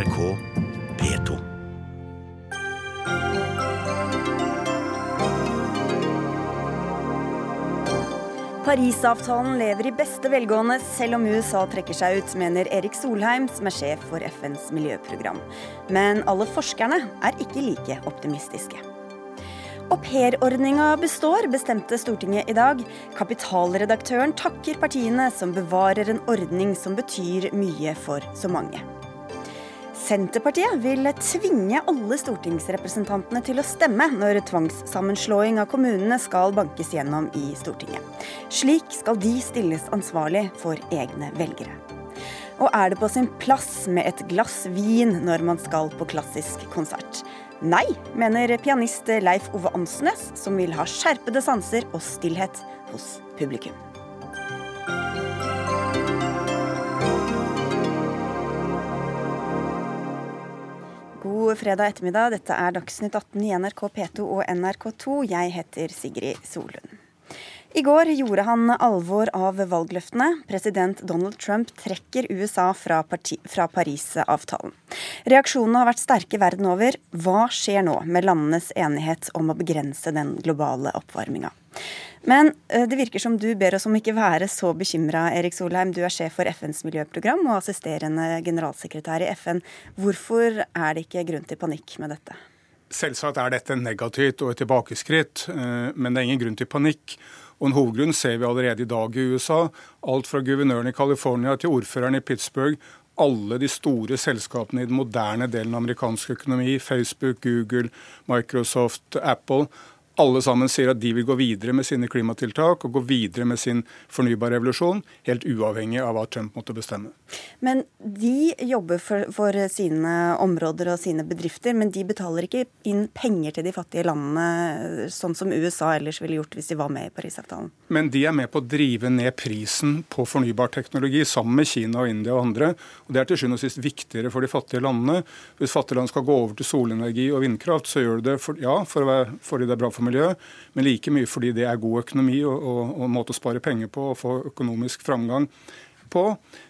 NRK P2. Parisavtalen lever i beste velgående selv om USA trekker seg ut, mener Erik Solheim, som er sjef for FNs miljøprogram. Men alle forskerne er ikke like optimistiske. Aupairordninga består, bestemte Stortinget i dag. Kapitalredaktøren takker partiene som bevarer en ordning som betyr mye for så mange. Senterpartiet vil tvinge alle stortingsrepresentantene til å stemme når tvangssammenslåing av kommunene skal bankes gjennom i Stortinget. Slik skal de stilles ansvarlig for egne velgere. Og er det på sin plass med et glass vin når man skal på klassisk konsert? Nei, mener pianist Leif Ove Ansnes, som vil ha skjerpede sanser og stillhet hos publikum. God fredag ettermiddag. Dette er Dagsnytt 18 i NRK P2 og NRK2. Jeg heter Sigrid Solund. I går gjorde han alvor av valgløftene. President Donald Trump trekker USA fra, fra Paris-avtalen. Reaksjonene har vært sterke verden over. Hva skjer nå med landenes enighet om å begrense den globale oppvarminga? Men eh, det virker som du ber oss om ikke være så bekymra, Erik Solheim. Du er sjef for FNs miljøprogram og assisterende generalsekretær i FN. Hvorfor er det ikke grunn til panikk med dette? Selvsagt er dette negativt og et tilbakeskritt, eh, men det er ingen grunn til panikk. Og En hovedgrunn ser vi allerede i dag i USA. Alt fra guvernøren i California til ordføreren i Pittsburgh. Alle de store selskapene i den moderne delen av amerikansk økonomi, Facebook, Google, Microsoft, Apple, alle sammen sier at de vil gå videre med sine klimatiltak og gå videre med sin fornybare revolusjon, helt uavhengig av hva Trump måtte bestemme. Men de jobber for, for, sine områder og sine bedrifter, men de betaler ikke inn penger til de fattige landene, sånn som USA ellers ville gjort hvis de var med i Parisavtalen? Men de er med på å drive ned prisen på fornybar teknologi sammen med Kina og India og andre. og Det er til sjuende og sist viktigere for de fattige landene. Hvis fattige land skal gå over til solenergi og vindkraft, så gjør de det for, ja, for fordi det er bra for miljø, men like mye fordi det er god økonomi og, og, og måte å spare penger på og få økonomisk framgang på.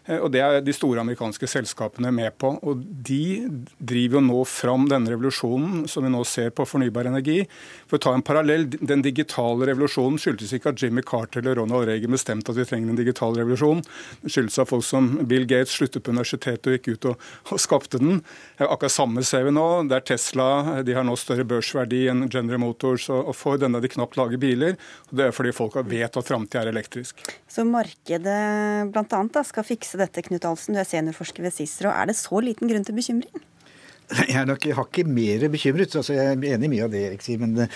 Eh, og Det er de store amerikanske selskapene med på. og De driver jo nå fram denne revolusjonen som vi nå ser på fornybar energi. For å ta en parallell, Den digitale revolusjonen skyldtes ikke at Jimmy Carter eller Ronald Reagan bestemte at vi trenger en digital revolusjon. Det skyldtes at folk som Bill Gates sluttet på universitetet og gikk ut og, og skapte den. Akkurat samme ser vi nå. Det er Tesla. De har nå større børsverdi enn General Motors. Og, og Ford. denne de knapt lager biler. og Det er fordi folk vet at framtida er elektrisk. Så markedet bl.a. skal fikse dette, Knut Alsen, du er seniorforsker ved CICERO. Er det så liten grunn til bekymring? Jeg er nok hakket mer bekymret. altså Jeg er enig i mye av det Erik sier. Men uh,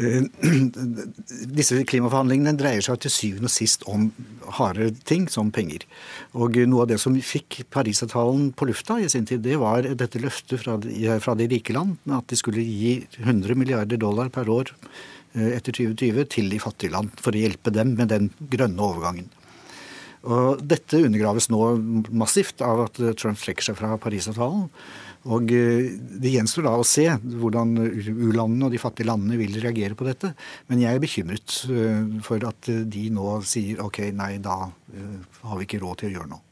disse klimaforhandlingene dreier seg til syvende og sist om harde ting som penger. Og noe av det som fikk Parisavtalen på lufta i sin tid, det var dette løftet fra de, fra de rike land at de skulle gi 100 milliarder dollar per år eh, etter 2020 til de fattige land for å hjelpe dem med den grønne overgangen. Og Dette undergraves nå massivt av at Trump trekker seg fra Parisavtalen. Og eh, Det gjenstår da å se hvordan u-landene og de fattige landene vil reagere på dette. Men jeg er bekymret eh, for at de nå sier ok, nei, da eh, har vi ikke råd til å gjøre noe.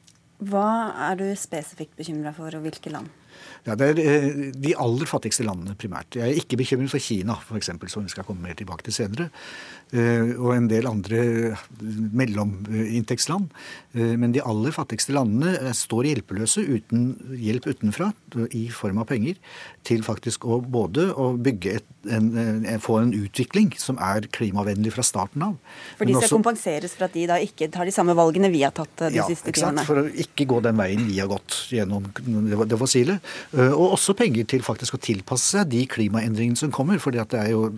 Hva er du spesifikt bekymra for, og hvilke land? Ja, Det er de aller fattigste landene primært. Jeg er ikke bekymret for Kina, f.eks., som vi skal komme mer tilbake til senere. Eh, og en del andre mellominntektsland. Eh, men de aller fattigste landene eh, står hjelpeløse uten hjelp utenfra i form av penger til faktisk å både å bygge et, en, en, få en utvikling som er klimavennlig fra starten av. For de skal også, kompenseres for at de da ikke tar de samme valgene vi har tatt de ja, siste tiårene? Ja, For å ikke gå den veien vi har gått gjennom det fossile. Og også penger til faktisk å tilpasse seg de klimaendringene som kommer. For det er jo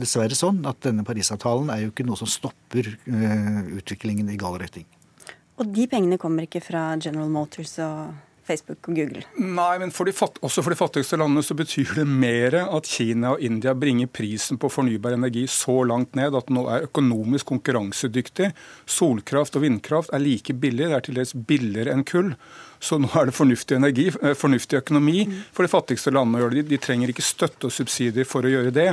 dessverre sånn at denne Parisavtalen er jo ikke noe som stopper uh, utviklingen i gal retning. Og de pengene kommer ikke fra General Motors og Facebook og Google? Nei, men for også for de fattigste landene så betyr det mer at Kina og India bringer prisen på fornybar energi så langt ned at den nå er økonomisk konkurransedyktig. Solkraft og vindkraft er like billig, det er til dels billigere enn kull. Så nå er det fornuftig, energi, eh, fornuftig økonomi for de fattigste landene å gjøre det. De trenger ikke støtte og subsidier for å gjøre det.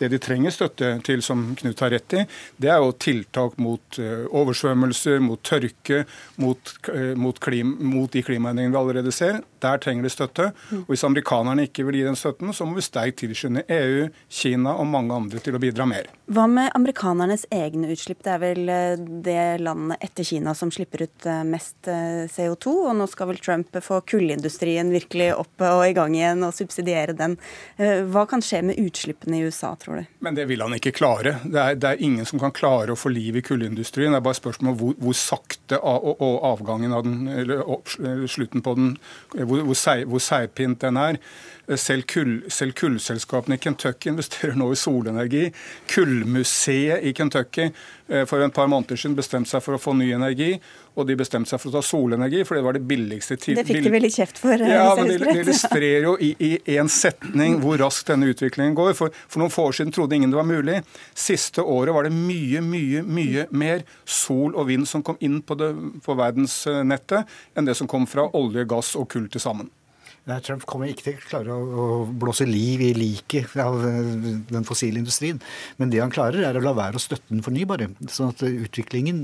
Det de trenger støtte til, som Knut har rett i, det er jo tiltak mot eh, oversvømmelser, mot tørke, mot, eh, mot, klima, mot de klimaendringene vi allerede ser. Der trenger de støtte. Og Hvis amerikanerne ikke vil gi den støtten, så må vi sterkt tilskynde EU, Kina og mange andre til å bidra mer. Hva med amerikanernes egne utslipp? Det er vel eh, det landet etter Kina som slipper ut eh, mest eh, CO2. Og nå skal vel Trump få kullindustrien virkelig opp og i gang igjen og subsidiere den. Hva kan skje med utslippene i USA, tror du? Men det vil han ikke klare. Det er, det er ingen som kan klare å få liv i kullindustrien. Det er bare spørsmål om hvor, hvor sakte og, og avgangen av den, eller slutten på den hvor, hvor, seig, hvor seigpint den er. Selv, kull, selv, kullselskapene i Kentucky investerer nå i solenergi. Kullmuseet i Kentucky eh, for en par måneder siden bestemte seg for å få ny energi. Og de bestemte seg for å ta solenergi, for det var det billigste til... Det fikk de litt kjeft for? Eh, ja, men Det illustrerer jo i én setning hvor raskt denne utviklingen går. For, for noen få år siden trodde ingen det var mulig. Siste året var det mye, mye, mye mer sol og vind som kom inn på, det, på verdensnettet, enn det som kom fra olje, gass og kull til sammen. Nei, Trump kommer ikke til å klare å, blåse liv i liket av eh, den fossile industrien. Men det han klarer, er å la være å støtte den fornybare. Sånn at utviklingen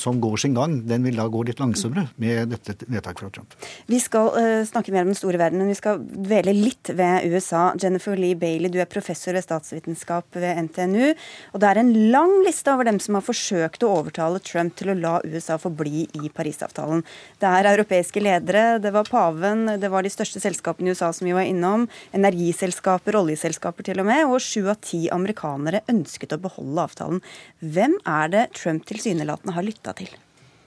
som går sin gang, den vil da gå litt langsommere med dette vedtaket fra Trump. Vi skal uh, snakke mer om den store verden, men vi skal dvele litt ved USA. Jennifer Lee Bailey, du er professor ved statsvitenskap ved NTNU. Og det er en lang liste over dem som har forsøkt å overtale Trump til å la USA forbli i Parisavtalen. Det er europeiske ledere, det var paven, det var de største selskapene i USA som vi var innom, energiselskaper, oljeselskaper til og med, og sju av ti amerikanere ønsket å beholde avtalen. Hvem er det Trump tilsynelatende har lytta til?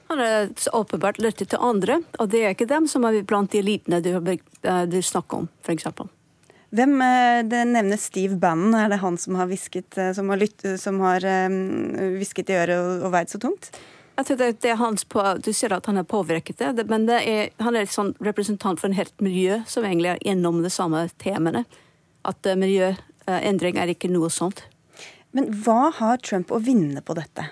Han har åpenbart lyttet til andre, og det er ikke dem som er blant de elitene du, eh, du snakker om, f.eks. Hvem, eh, Det nevnes Steve Bannon. Er det han som har hvisket, eh, som har, lytt, som har hvisket i øret og, og veid så tungt? Jeg tror det, det, er hans på, Du ser at han har påvirket det, men det er, han er sånn representant for en helt miljø som egentlig er innom de samme temaene. At uh, miljøendring er ikke noe sånt. Men hva har Trump å vinne på dette?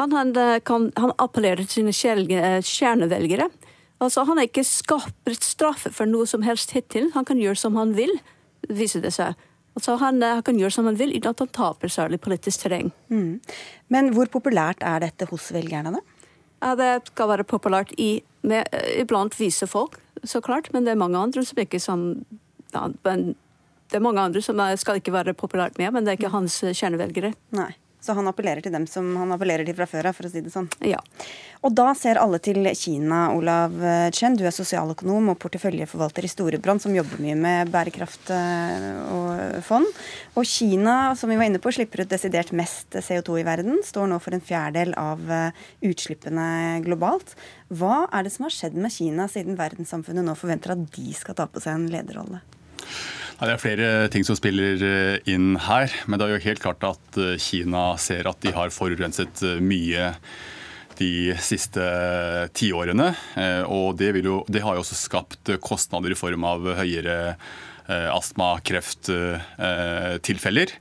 Han, han, eh, kan, han appellerer til sine eh, kjernevelgere. Altså, han har ikke skapt straffe for noe som helst hittil. Han kan gjøre som han vil, viser det seg. Altså han, han, eh, kan gjøre som han vil uten at han taper særlig politisk terreng. Mm. Men hvor populært er dette hos velgerne, da? Ja, det skal være populært i, med, eh, iblant vise folk, så klart. Men det er mange andre som ikke som ja, Det er mange andre som skal ikke være populært med, men det er ikke hans kjernevelgere. Nei. Så han appellerer til dem som han appellerer til fra før av, for å si det sånn. Ja. Og da ser alle til Kina, Olav Chen. Du er sosialøkonom og porteføljeforvalter i Storebrand, som jobber mye med bærekraft eh, og fond. Og Kina, som vi var inne på, slipper ut desidert mest CO2 i verden. Står nå for en fjerdedel av eh, utslippene globalt. Hva er det som har skjedd med Kina siden verdenssamfunnet nå forventer at de skal ta på seg en lederrolle? Ja, det er flere ting som spiller eh, inn her. Men det er jo helt klart at eh, Kina ser at de har forurenset eh, mye de siste tiårene. Og det, jo, det, har jo også skapt kostnader i form av høyere astma- krefttilfeller.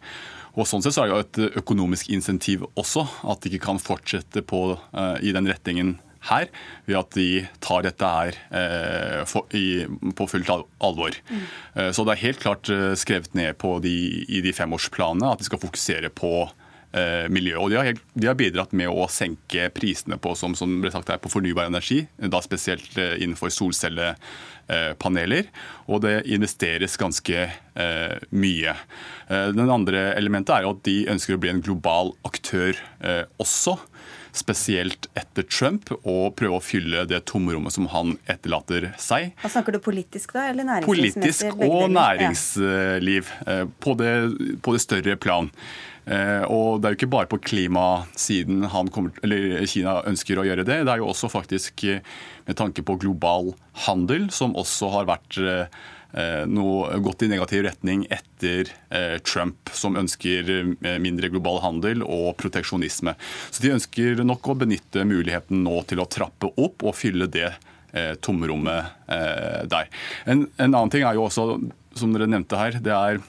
Og sånn sett så er det jo et økonomisk insentiv også, at de ikke kan fortsette på, i den retningen her, ved at de tar dette her eh, for, i, på fullt alvor. Mm. Eh, så det er helt klart eh, skrevet ned på de, i de femårsplanene at de skal fokusere på eh, miljø. Og de har, de har, bidratt med å senke prisene på, som, som ble sagt her, på fornybar energi, da spesielt eh, innenfor solcellepaneler. Og det investeres ganske eh, mye. Den andre elementet er at de ønsker å bli en global aktør også spesielt etter Trump, og prøve å fylle det tomrommet som han etterlater seg. Hva Snakker du politisk da, eller næringslivsmessig? Politisk og næringsliv ja. Eh, på, det, på det større plan. Eh, og Det er jo ikke bare på klimasiden kommer, Kina ønsker å gjøre det. Det er jo også faktisk eh, med tanke på global handel, som også har vært Eh, noe gått i negativ retning etter Trump, som ønsker mindre global handel og proteksjonisme. Så De ønsker nok å benytte muligheten nå til å trappe opp og fylle det tomrommet der. En, en annen ting er jo også, som dere nevnte her, det er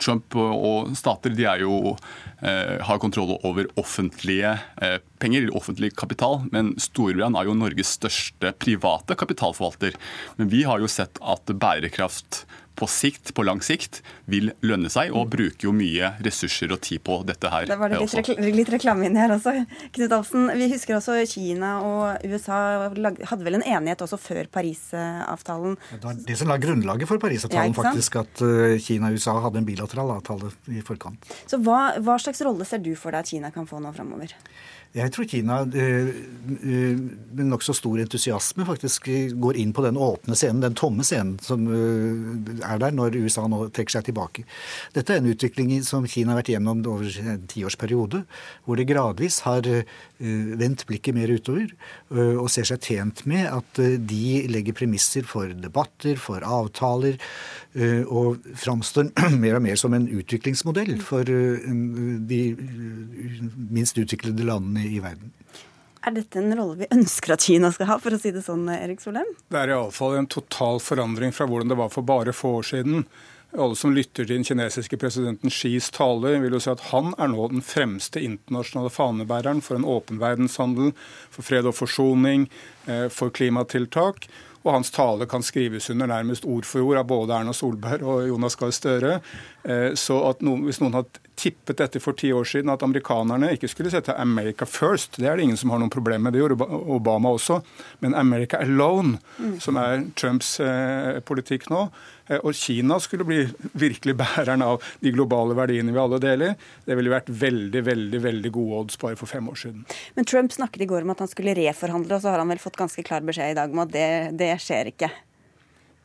Trump og stater de er jo har kontroll over offentlige penger, offentlig kapital. Men Storebrand er jo Norges største private kapitalforvalter. Men vi har jo sett at bærekraft på sikt, på lang sikt vil lønne seg, og bruker jo mye ressurser og tid på dette her. Da var det litt, rekl litt reklame inni her også. Knut Alsen, vi husker også Kina og USA hadde vel en enighet også før Parisavtalen? Det var det som la grunnlaget for Parisavtalen, ja, faktisk. At eh, Kina og USA hadde en bilateral avtale i forkant. Så hva, hva slags rolle ser du for deg at Kina kan få nå framover? Jeg tror Kina eh, eh, med nokså stor entusiasme faktisk går inn på den åpne scenen, den tomme scenen som eh, er der når USA nå trekker seg tilbake. Dette er en utvikling som Kina har vært gjennom over en tiårsperiode, hvor det gradvis har vendt blikket mer utover og ser seg tjent med at de legger premisser for debatter, for avtaler, og framstår mer og mer som en utviklingsmodell for de minst utviklede landene i verden. Er dette en rolle vi ønsker at Kina skal ha, for å si det sånn, Erik Solheim? Det er iallfall en total forandring fra hvordan det var for bare få år siden. Alle som lytter til den kinesiske presidenten Xis tale, vil jo si at han er nå den fremste internasjonale fanebæreren for en åpen verdenshandel, for fred og forsoning, eh, for klimatiltak. Og hans tale kan skrives under nærmest ord for ord av både Erna Solberg og Jonas Gahr Støre. Eh, så noen, hvis noen hadde tippet dette for ti år siden, at amerikanerne ikke skulle sette 'America first', det er det ingen som har noen problem med. Det gjorde Obama også. Men 'America alone', mm. som er Trumps eh, politikk nå, eh, og Kina skulle bli virkelig bæreren av de globale verdiene vi alle deler, det ville vært veldig veldig, veldig gode odds bare for fem år siden. Men Trump snakket i går om at han skulle reforhandle, og så har han vel fått ganske klar beskjed i dag om at det, det skjer ikke?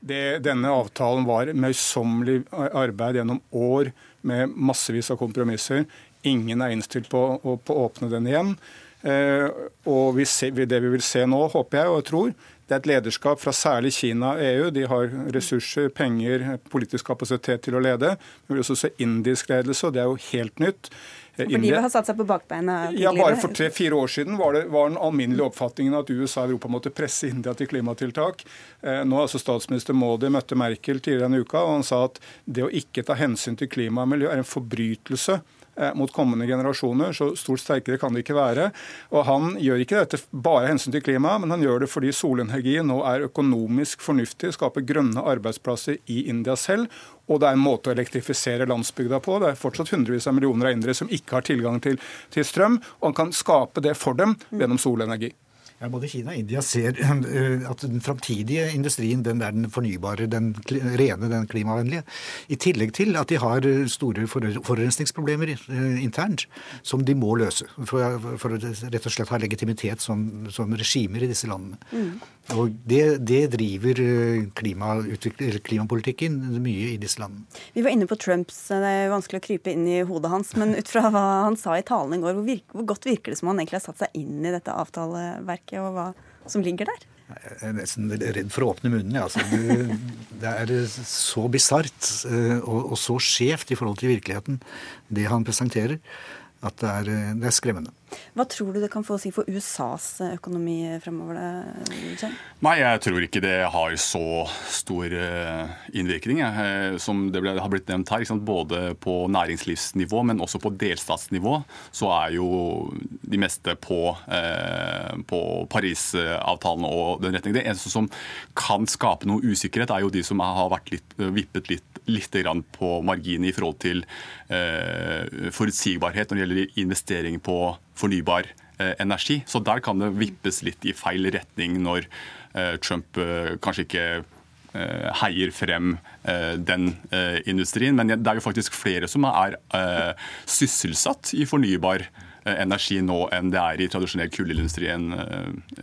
Det, denne avtalen var møysommelig arbeid gjennom år med massevis av kompromisser. Ingen er innstilt på, å åpne den igjen. Eh, og vi ser, det vi vil se nå, håper jeg og jeg tror, det er et lederskap fra særlig Kina og EU. De har ressurser, penger, politisk kapasitet til å lede. Vi vil også se indisk ledelse, og det er jo helt nytt. Fordi India, har satt seg på bakbeina tidligere? Ja, Bare for tre-fire år siden var, det, var den alminnelige oppfatningen at USA og Europa måtte presse India til klimatiltak. Eh, nå har altså Statsminister Modi møtte Merkel tidligere denne uka, og han sa at det å ikke ta hensyn til klima og miljø er en forbrytelse Eh, mot kommende generasjoner. Så stort sterkere kan det ikke være. Og Han gjør ikke dette bare av hensyn til klimaet, men han gjør det fordi solenergi nå er økonomisk fornuftig, skaper grønne arbeidsplasser i India selv. Og det er en måte å elektrifisere landsbygda på. Det er fortsatt hundrevis av millioner av indere som ikke har tilgang til, til strøm, og han kan skape det for dem gjennom solenergi. Ja, Både Kina og India ser eh, at den framtidige industrien den er den fornybare, den rene, den klimavennlige. I tillegg til at de har store forurensningsproblemer eh, internt som de må løse. For, for rett og slett ha legitimitet som, som regimer i disse landene. Mm. Og det, det driver eh, klimapolitikken mye i disse landene. Vi var inne på Trumps, det er vanskelig å krype inn i hodet hans. Men ut fra hva han sa i talen i går, hvor, virke, hvor godt virker det som han egentlig har satt seg inn i dette avtaleverket? Regelverket og hva som ligger der? Jeg er nesten redd for å åpne munnen. Ja. Altså, det er så bisart eh, og så skjevt i forhold til virkeligheten, det han presenterer, at det er, det er skremmende. Hva tror du det kan få å si for USAs økonomi fremover? Nei, Jeg tror ikke det har så stor eh, innvirkning. Eh, som det har blitt nevnt her. Både på næringslivsnivå, men også på delstatsnivå, så er jo de meste på, eh, på Parisavtalen og den retningen. Det eneste som kan skape noe usikkerhet, er jo de som har vært litt, vippet litt, litt på marginen i forhold til forutsigbarhet når det gjelder investering på fornybar eh, energi. Så der kan det vippes litt i feil retning når eh, Trump eh, kanskje ikke heier frem den industrien. Men det er jo faktisk flere som er sysselsatt i fornybar energi nå enn det er i tradisjonell kullindustrien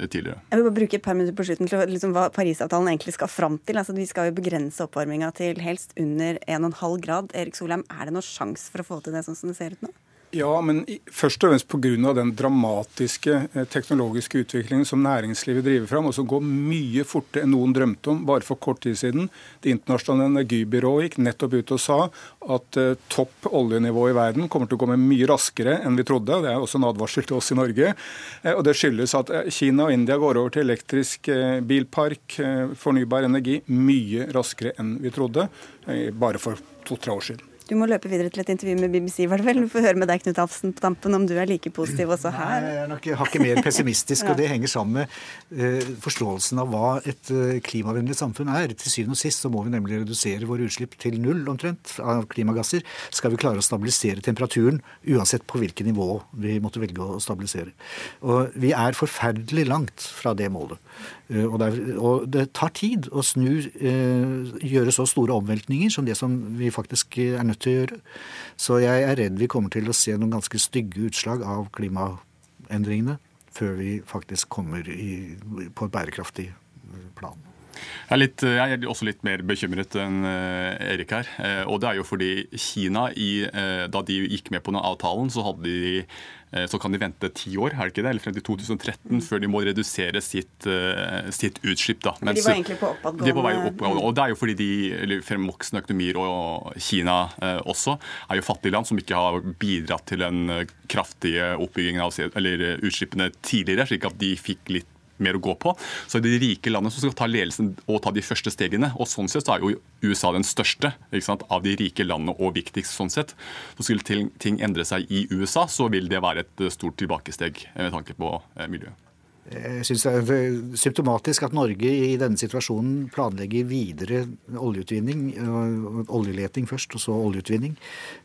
tidligere. Jeg vil bare bruke et par minutter på slutten til liksom, hva Parisavtalen egentlig skal fram til. Altså, vi skal jo begrense oppvarminga til helst under 1,5 grad. Erik Solheim, er det noen sjanse for å få til det sånn som det ser ut nå? Ja, men først og fremst pga. den dramatiske eh, teknologiske utviklingen som næringslivet driver fram, og som går mye fortere enn noen drømte om bare for kort tid siden. Det internasjonale energibyrået gikk nettopp ut og sa at uh, topp oljenivå i verden kommer til å komme mye raskere enn vi trodde. Det er også en advarsel til oss i Norge. Uh, og Det skyldes at Kina og India går over til elektrisk bilpark, fornybar energi, mye raskere enn vi trodde, bare for to-tre år siden. Du må løpe videre til et intervju med BBC, var det vel? Du får høre med deg, Knut Hafsen, på tampen om du er like positiv også her. Nei, jeg er nok hakket mer pessimistisk, ja. og det henger sammen med uh, forståelsen av hva et uh, klimavennlig samfunn er. Til syvende og sist så må vi nemlig redusere våre utslipp til null omtrent av klimagasser. Skal vi klare å stabilisere temperaturen, uansett på hvilket nivå vi måtte velge å stabilisere. Og vi er forferdelig langt fra det målet. Uh, og, det er, og, det tar tid å snu, gjøre så store omveltninger som det som vi faktisk er nødt til å gjøre. Så jeg er redd vi kommer til å se noen ganske stygge utslag av klimaendringene før vi faktisk kommer i, på et bærekraftig plan. Jeg er, litt, jeg er, også litt mer bekymret enn eh, Erik her. Eh, og det er jo fordi Kina, i, eh, da de gikk med på denne avtalen, så hadde de så kan de vente ti år er det ikke det, eller frem til 2013 mm. før de må redusere sitt, sitt utslipp. Da. Mens, de var egentlig på oppadgående. De på vei oppadgående. Og det er jo fordi de fremvoksende økonomier, og Kina også, er jo fattige land som ikke har bidratt til den kraftige oppbyggingen av eller utslippene tidligere, slik at de fikk litt mer å gå på. Så er det de rike landene som skal ta ledelsen og ta de første stegene. Og sånn sett så er jo USA den største sant, av de rike landene og viktigst sånn sett. Så skulle ting, endre seg i USA, så vil det være et stort tilbakesteg med tanke på eh, miljøet. Jeg syns det er symptomatisk at Norge i denne situasjonen planlegger videre oljeutvinning. Oljeleting først, og så oljeutvinning.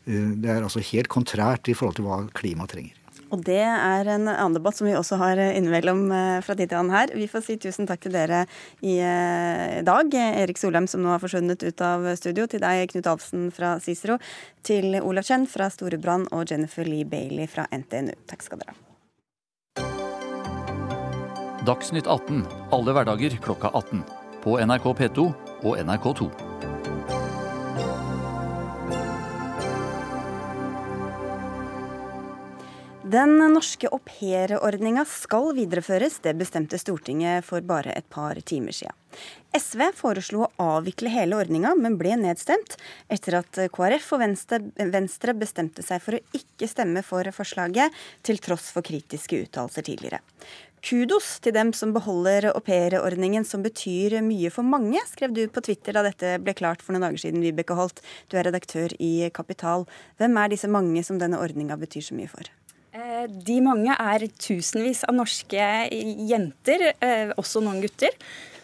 Eh, det er altså helt kontrært i forhold til hva klimaet trenger. Og det er en annen debatt som vi også har innimellom eh, fra tid til annen her. Vi får si tusen takk til dere i eh, dag. Erik Solheim som nå har forsvunnet ut av studio. Til deg, Knut Alfsen fra Cicero. Til Olav Chen fra Storebrand og Jennifer Lee Bailey fra NTNU. Takk skal dere ha. Dagsnytt 18 alle hverdager klokka 18. På NRK P2 og NRK2. Den norske aupairordninga skal videreføres, det bestemte Stortinget for bare et par timer siden. SV foreslo å avvikle hele ordninga, men ble nedstemt etter at KrF og Venstre bestemte seg for å ikke stemme for forslaget, til tross for kritiske uttalelser tidligere. Kudos til dem som beholder aupairordningen, som betyr mye for mange, skrev du på Twitter da dette ble klart for noen dager siden, Vibeke Holt. Du er redaktør i Kapital. Hvem er disse mange som denne ordninga betyr så mye for? Eh, de mange er tusenvis av norske jenter, eh, også noen gutter,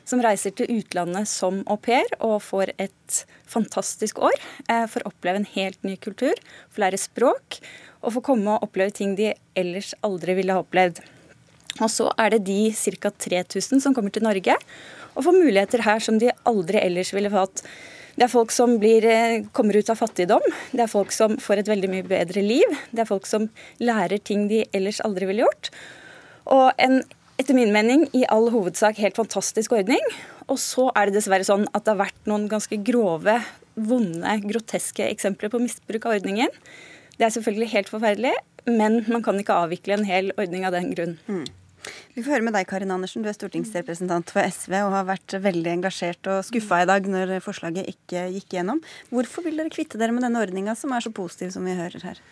som reiser til utlandet som au pair og får et fantastisk år. Eh, får oppleve en helt ny kultur, får lære språk og får komme og oppleve ting de ellers aldri ville ha opplevd. Og så er det de ca. 3000 som kommer til Norge og får muligheter her som de aldri ellers ville fått. Det er folk som blir, eh, kommer ut av fattigdom. Det er folk som får et veldig mye bedre liv. Det er folk som lærer ting de ellers aldri ville gjort. Og en, etter min mening, i all hovedsak helt fantastisk ordning. Og så er det dessverre sånn at det har vært noen ganske grove, vonde, groteske eksempler på misbruk av ordningen. Det er selvfølgelig helt forferdelig, men man kan ikke avvikle en hel ordning av den grunn. Mm. Vi får høre med deg, Karin Andersen. Du er stortingsrepresentant for SV og har vært veldig engasjert og skuffa i dag når forslaget ikke gikk gjennom. Hvorfor vil dere kvitte dere med denne ordninga som er så positiv som vi hører her?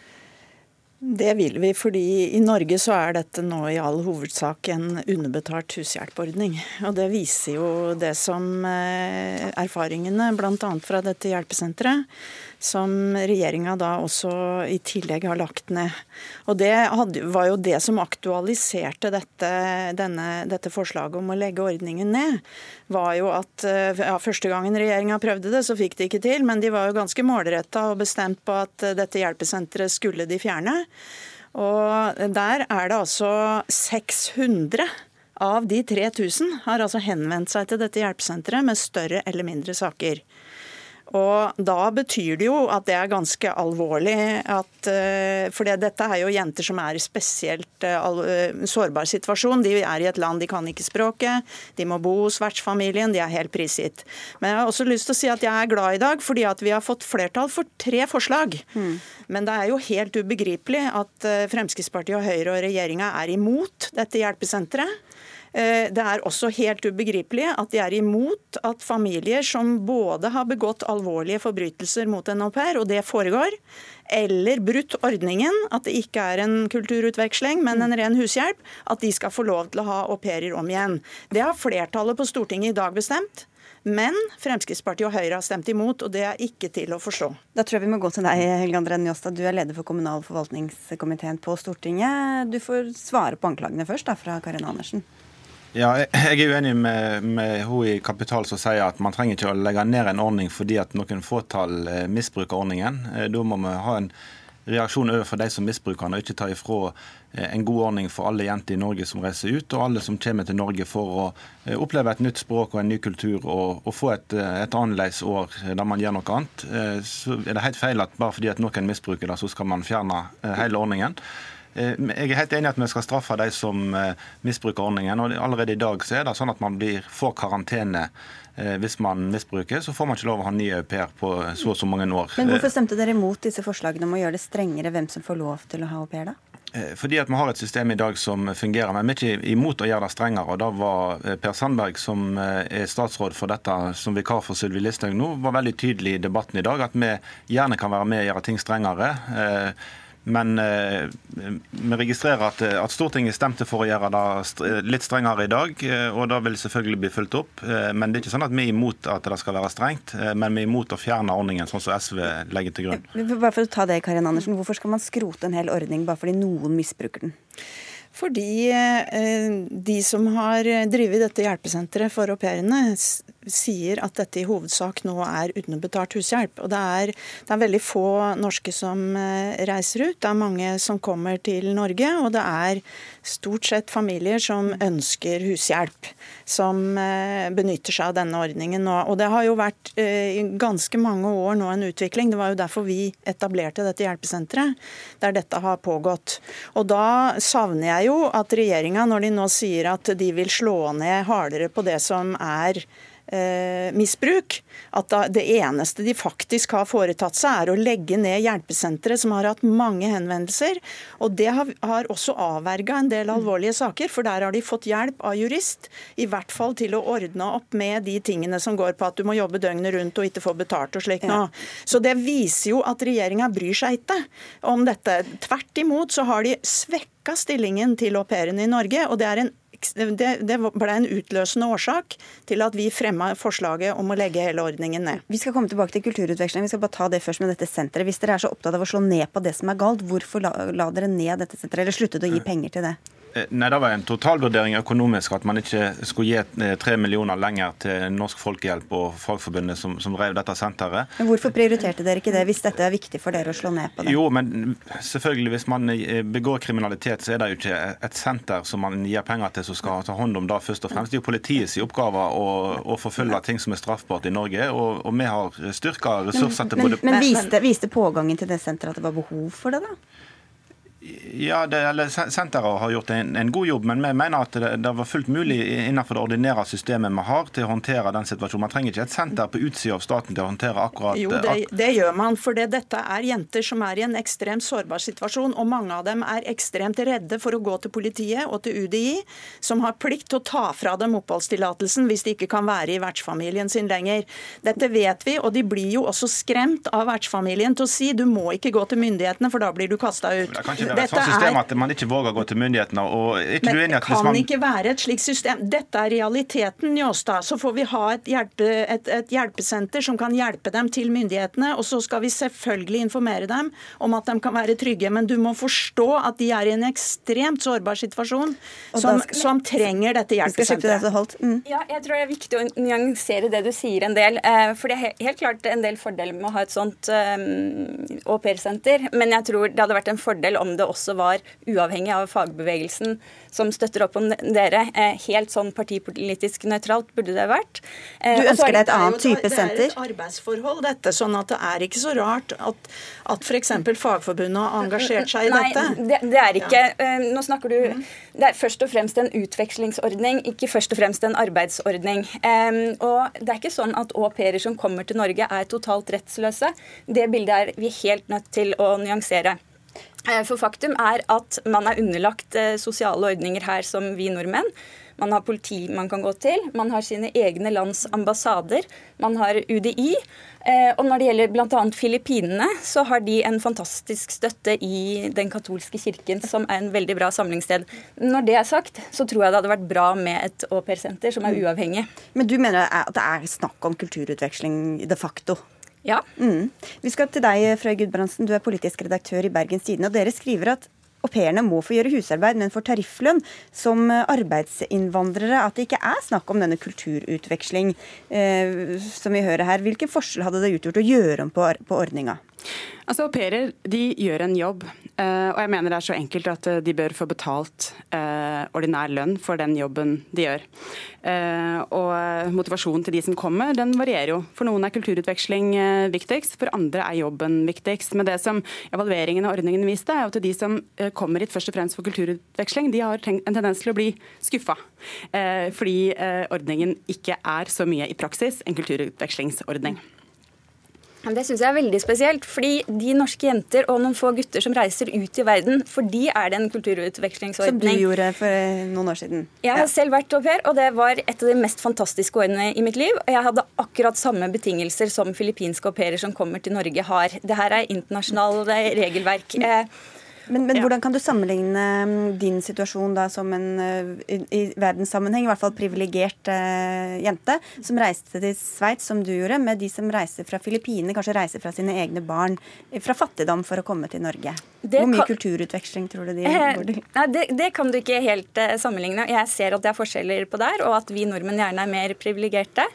Det vil vi, fordi i Norge så er dette nå i all hovedsak en underbetalt hushjelpordning. Og det viser jo det som eh, erfaringene bl.a. fra dette hjelpesenteret som regjeringa da også i tillegg har lagt ned. Og Det hadde, var jo det som aktualiserte dette, denne, dette, forslaget om å legge ordningen ned. var jo at ja, Første gangen regjeringa prøvde det, så fikk de ikke til, men de var jo ganske målretta og bestemt på at dette hjelpesenteret skulle de fjerne. Og der er det altså 600 av de 3000 har altså henvendt seg til dette hjelpesenteret med større eller mindre saker. Og da betyr det jo at det er ganske alvorlig. At, eh, for dette er jo jenter som er i spesielt eh, eh, sårbar situasjon. De er i et land de kan ikke språket, de må bo hos vertsfamilien, de er helt prisgitt. Men jeg har også lyst til å si at jeg er glad i dag fordi at vi har fått flertall for tre forslag. Mm. Men det er jo helt ubegripelig at Fremskrittspartiet og Høyre og regjeringa er imot dette hjelpesenteret. Eh, det er også helt ubegripelig at de er imot at familier som både har begått alvorlige forbrytelser mot en au pair, og det foregår, eller brutt ordningen, at det ikke er en kulturutveksling, men en ren hushjelp, at de skal få lov til å ha au pairer om igjen. Det har flertallet på Stortinget i dag bestemt. Men Fremskrittspartiet og Høyre har stemt imot, og det er ikke til å forstå. Da tror jeg vi må gå til deg, Helge André Njåstad. Du er leder for kommunal- og forvaltningskomiteen på Stortinget. Du får svare på anklagene først, da, fra Karin Andersen. Ja, jeg er uenig med, med hun i Kapital som sier at man trenger ikke å legge ned en ordning fordi at noen fåtall eh, misbruker ordningen. Eh, da må vi ha en reaksjon overfor de som misbruker den, og ikke ta ifra eh, en god ordning for alle jenter i Norge som reiser ut, og alle som kommer til Norge for å oppleve et nytt språk og en ny kultur, og, og få et, et annerledes år der man gjør noe annet. Så er det helt feil at bare fordi at noen misbruker det, så skal man fjerne hele ordningen. Jeg er helt enig i at vi skal straffe de som misbruker ordningen. og Allerede i dag så er det sånn at man blir, får karantene Eh, hvis man misbruker, så får man ikke lov å ha ny au pair på så og så mange år. Men hvorfor stemte dere imot disse forslagene om å gjøre det strengere hvem som får lov til å ha au pair, da? Eh, fordi at vi har et system i dag som fungerer, men vi er ikke imot å gjøre det strengere. og Da var eh, Per Sandberg, som er statsråd for dette som vikar for Sylvi Listhaug nå, var veldig tydelig i debatten i dag at vi gjerne kan være med og gjøre ting strengere. Men eh, vi registrerer at, eh, at, Stortinget stemte for å gjøre det litt strengere i dag. Eh, og Det vil selvfølgelig bli fulgt opp. Eh, men det er ikke sånn at vi er imot at det skal være strengt. Men vi er imot å fjerne ordningen, sånn som SV legger til grunn. Bare for å ta det, Karin Andersen. Hvorfor skal man skrote en hel ordning bare fordi noen misbruker den? Fordi de som har drevet dette hjelpesenteret for au pairene, sier at dette i hovedsak nå er underbetalt hushjelp. Og det er, det er, veldig få norske som eh, reiser ut. Det er mange som kommer til Norge, og det er stort sett familier som ønsker hushjelp, som eh, benytter seg av denne ordningen nå. Og det har jo vært eh, i ganske mange år nå en utvikling. Det var jo derfor vi etablerte dette hjelpesenteret, der dette har pågått. Og da savner jeg jo at regjeringa, når de nå sier at de vil slå ned hardere på det som er misbruk. At det eneste de faktisk har foretatt seg, er å legge ned hjelpesentre som har hatt mange henvendelser. Og det har, har også avverga en del alvorlige saker, for der har de fått hjelp av jurist. I hvert fall til å ordne opp med de tingene som går på at du må jobbe døgnet rundt og ikke få betalt og slikt noe. Så det viser jo at regjeringa bryr seg ikke om dette. Tvert imot så har de svekka stillingen til au pairene i Norge, og det er en det, det ble en utløsende årsak til at vi fremma forslaget om å legge hele ordningen ned. Vi skal komme tilbake til kulturutveksling. Vi skal bare ta det først med dette senteret. Hvis dere er så opptatt av å slå ned på det som er galt, hvorfor la, la dere ned dette senteret, eller sluttet å gi penger til det? Eh, nei, Det var en totalvurdering økonomisk at man ikke skulle gi eh, tre millioner lenger til Norsk Folkehjelp og Fagforbundet som, som drev dette senteret. Men Hvorfor prioriterte dere ikke det, hvis dette er viktig for dere å slå ned på det? Jo, men selvfølgelig hvis man eh, begår kriminalitet, så er det jo ikke et senter som man gir penger til som skal ta hånd om det først og fremst. Det er jo politiets oppgave å, å forfølge ting som er straffbart i Norge, og, og vi har styrka ressurser til både Men, men viste, viste pågangen til det senteret at det var behov for det, da? Ja, det, eller Senteret har gjort en, en, god jobb, men vi mener at det, det, var fullt mulig innenfor det ordinære systemet vi har til å håndtere den situasjonen. Man trenger ikke et senter på utsida av staten til å håndtere akkurat Jo, det, det gjør man. For det, dette er jenter som er i en ekstremt sårbar situasjon. Og mange av dem er ekstremt redde for å gå til politiet og til UDI, som har plikt til å ta fra dem oppholdstillatelsen hvis de ikke kan være i vertsfamilien sin lenger. Dette vet vi, og de blir jo også skremt av vertsfamilien til å si du må ikke gå til myndighetene, for da blir du kasta ut. Det ikke være et sånt system at man ikke våger å gå til myndighetene. og ikke Men det kan man... ikke være et slikt system. Dette er realiteten, Njåstad. Så får vi ha et, hjelpe, et, et, hjelpesenter som kan hjelpe dem til myndighetene. Og så skal vi selvfølgelig informere dem om at de kan være trygge. Men du må forstå at de er i en ekstremt sårbar situasjon som, skal... som trenger dette hjelpesenteret. Mm. Ja, jeg tror det er viktig å nyansere det du sier en del. Eh, for det er helt klart en del fordeler med å ha et sånt um, au pair-senter. Men jeg tror det hadde vært en fordel om det også var uavhengig av fagbevegelsen som støtter opp om dere. Eh, helt sånn partipolitisk nøytralt burde det vært. Eh, du ønsker deg et annet type senter? Det er et arbeidsforhold, dette. sånn at det er ikke så rart at, at f.eks. Fagforbundet har engasjert seg i Nei, dette. Det, det er ikke ja. Eh, nå snakker du Det er først og fremst en utvekslingsordning, ikke først og fremst en arbeidsordning. og det er ikke sånn at au pairer som kommer til Norge, er totalt rettsløse. Det bildet er vi helt nødt til å nyansere. Eh, for faktum er at man er underlagt eh, sosiale ordninger her som vi nordmenn. man har politi man kan gå til, man har sine egne lands ambassader, man har UDI. Eh, og når det gjelder bl.a. Filippinene, så har de en fantastisk støtte i den katolske kirken, som er en veldig bra samlingssted. Når det er sagt, så tror jeg det hadde vært bra med et aupairsenter som er Mm. uavhengig. Men du mener at det er snakk om kulturutveksling de facto? Ja. Mm. Vi skal til deg, Frøy Gudbrandsen. Du er politisk redaktør i Bergens Tidende. Og dere skriver at au pairene må få gjøre husarbeid, men får tarifflønn som arbeidsinnvandrere. At det ikke er snakk om denne kulturutveksling eh, som vi hører her. Hvilken forskjell hadde det utgjort å gjøre om på, på ordninga? Altså, Au pairer gjør en jobb, eh, og jeg mener det er så enkelt at eh, de bør få betalt eh, ordinær lønn for den jobben de gjør. Og Motivasjonen til de som kommer, den varierer jo. For noen er kulturutveksling viktigst, for andre er jobben viktigst. Men det som evalueringen av ordningen viste, er at de som kommer hit først og fremst for kulturutveksling, de har en tendens til å bli skuffa. Fordi ordningen ikke er så mye i praksis en kulturutvekslingsordning. Det syns jeg er veldig spesielt. fordi de norske jenter og noen få gutter som reiser ut i verden, for de er det en kulturutvekslingsordning. Som du gjorde for noen år siden. Jeg har selv vært au pair, og det var et av de mest fantastiske årene i mitt liv. Og jeg hadde akkurat samme betingelser som filippinske au pairer som kommer til Norge har. Det her er internasjonalt regelverk. Eh, Men, men hvordan kan du sammenligne mm, din situasjon da som en eh, i, i verdenssammenheng, i hvert fall privilegert eh, jente, som reiste til Sveits, som du gjorde, med de som reiser fra Filippinene, kanskje reiser fra sine egne barn, eh, fra fattigdom for å komme til Norge? Det Hvor mye kan- kulturutveksling tror du de Eh, går til? Nei, det, det kan du ikke helt eh, sammenligne. Jeg ser at det er forskjeller på der, og at vi nordmenn gjerne er mer privilegerte.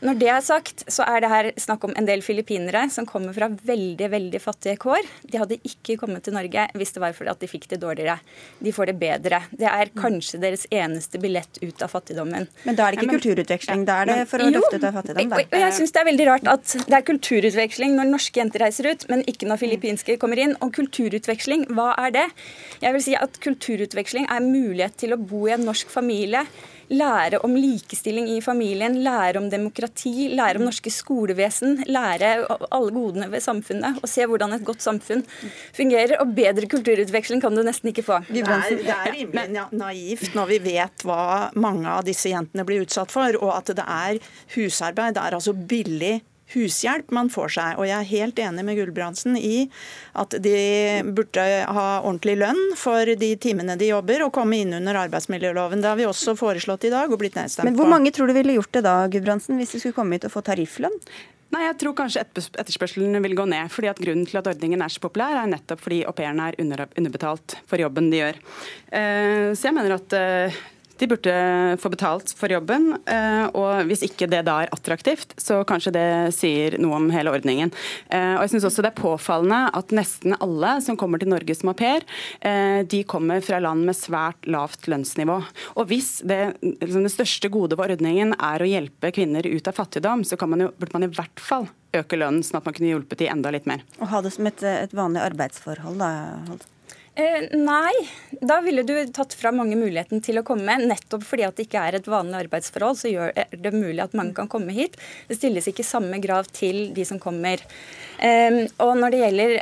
Når det er sagt, så er det her snakk om en del filippinere som kommer fra veldig veldig fattige kår. De hadde ikke kommet til Norge hvis det var fordi at de fikk det dårligere. De får det bedre. Det er kanskje deres eneste billett ut av fattigdommen. Men da er det ikke men- kulturutveksling, da er det for å Jo, løfte ut av fattigdom. Da. jeg synes Det er veldig rart at det er kulturutveksling når norske jenter reiser ut, men ikke når filippinske kommer inn. Og kulturutveksling, hva er det? Jeg vil si at Kulturutveksling er mulighet til å bo i en norsk familie. Lære om likestilling i familien, lære om demokrati, lære om norske skolevesen, lære alle godene ved samfunnet og se hvordan et godt samfunn fungerer. Og bedre kulturutveksling kan du nesten ikke få. Det er, det er rimelig na- naivt når vi vet hva mange av disse jentene blir utsatt for, og at det er husarbeid. Det er altså billig hushjelp man får seg. Og jeg er helt enig med Gulbrandsen i at de burde ha ordentlig lønn for de timene de jobber, og komme inn under arbeidsmiljøloven. Det har vi også foreslått i dag og blitt nedstemt Men hvor mange tror du ville gjort det da, Gulbrandsen, hvis de skulle komme hit og få tarifflønn? Nei, jeg tror kanskje etterspørselen vil gå ned. fordi at Grunnen til at ordningen er så populær, er nettopp fordi au pairene er underbetalt for jobben de gjør. Eh, så jeg mener at eh, de burde få betalt for jobben. eh, Og hvis ikke det da er attraktivt, så kanskje det sier noe om hele ordningen. Eh, Og jeg synes også det er påfallende at nesten alle som kommer til Norge som au pair, eh, de kommer fra land med svært lavt lønnsnivå. Og hvis det, liksom det største godet ved ordningen er å hjelpe kvinner ut av fattigdom, så man jo, burde man i hvert fall øke lønnen, sånn at man kunne hjulpet de enda litt mer. Og ha det som et, et vanlig arbeidsforhold, da? Holt? Eh, nei, da ville du tatt fra mange muligheten til å komme. Nettopp fordi at det ikke er et vanlig arbeidsforhold, så gjør det mulig at mange kan komme hit. Det stilles ikke samme grav til de som kommer. Eh, og når det gjelder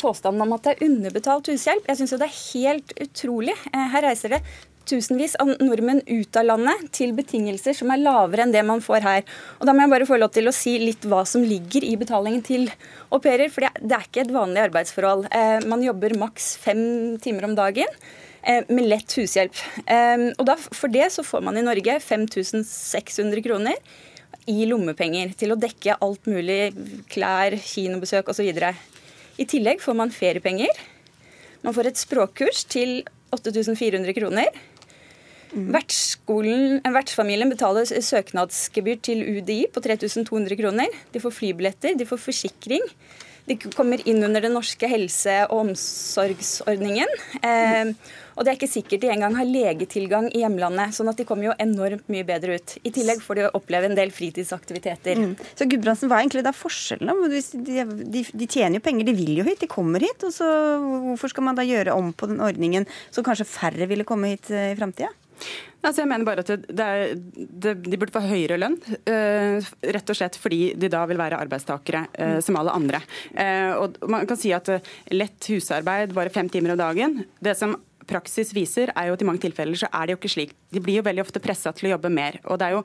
påstanden om at det er underbetalt hushjelp, jeg syns jo det er helt utrolig. Eh, her reiser det tusenvis av nordmenn ut av landet til betingelser som er lavere enn det man får her. Og Da må jeg bare få lov til å si litt hva som ligger i betalingen til au pairer. For det er- ikke et vanlig arbeidsforhold. Eh, man jobber maks fem timer om dagen. eh, Med lett hushjelp. Eh, Og da, For det så får man i Norge 5600 kroner i lommepenger til å dekke alt mulig klær, kinobesøk osv. I tillegg får man feriepenger. Man får et språkkurs til 8400 kroner. Eh, vertsfamilien betaler søknadsgebyr til UDI på 3200 kroner. De får flybilletter, de får forsikring. De kommer inn under den norske helse- og omsorgsordningen. Eh, og det er ikke sikkert de engang har legetilgang i hjemlandet, sånn at de kommer jo enormt mye bedre ut. I tillegg får de oppleve en del fritidsaktiviteter. Mm. Så Gudbrandsen, Hva er egentlig da forskjellen? De, de, de tjener jo penger, de vil jo hit, de kommer hit. og så Hvorfor skal man da gjøre om på den ordningen så kanskje færre ville komme hit eh, i framtida? Altså, jeg mener bare at det, det det, De burde få høyere lønn, uh, rett og slett fordi de da vil være arbeidstakere uh, som alle andre. Uh, og Man kan si at lett husarbeid, bare fem timer om dagen. Det som praksis viser, er jo at i mange tilfeller så er det jo ikke slik. De blir jo veldig ofte pressa til å jobbe mer. Og det er jo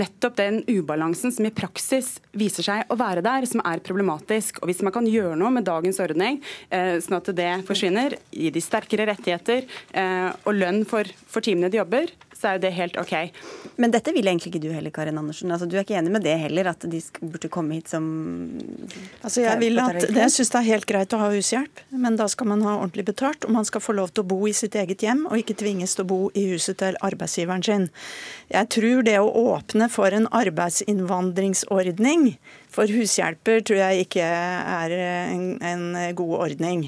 nettopp den ubalansen som i praksis viser seg å være der, som er problematisk. Og hvis man kan gjøre noe med dagens ordning, eh, sånn at det forsvinner, gi de sterkere rettigheter eh, og lønn for, for timene de jobber, så er det helt OK. Men dette vil egentlig ikke du heller, Karin Andersen. Altså, du er ikke enig med det heller, at de burde komme hit som Altså, jeg, vil at, det, jeg syns det er helt greit å ha hushjelp, men da skal man ha ordentlig betalt. Og man skal få lov til å bo i sitt eget hjem, og ikke tvinges til å bo i huset til arbeidsgiveren sin. Jeg tror det å åpne for en arbeidsinnvandringsordning for hushjelper tror jeg ikke er en, en god ordning.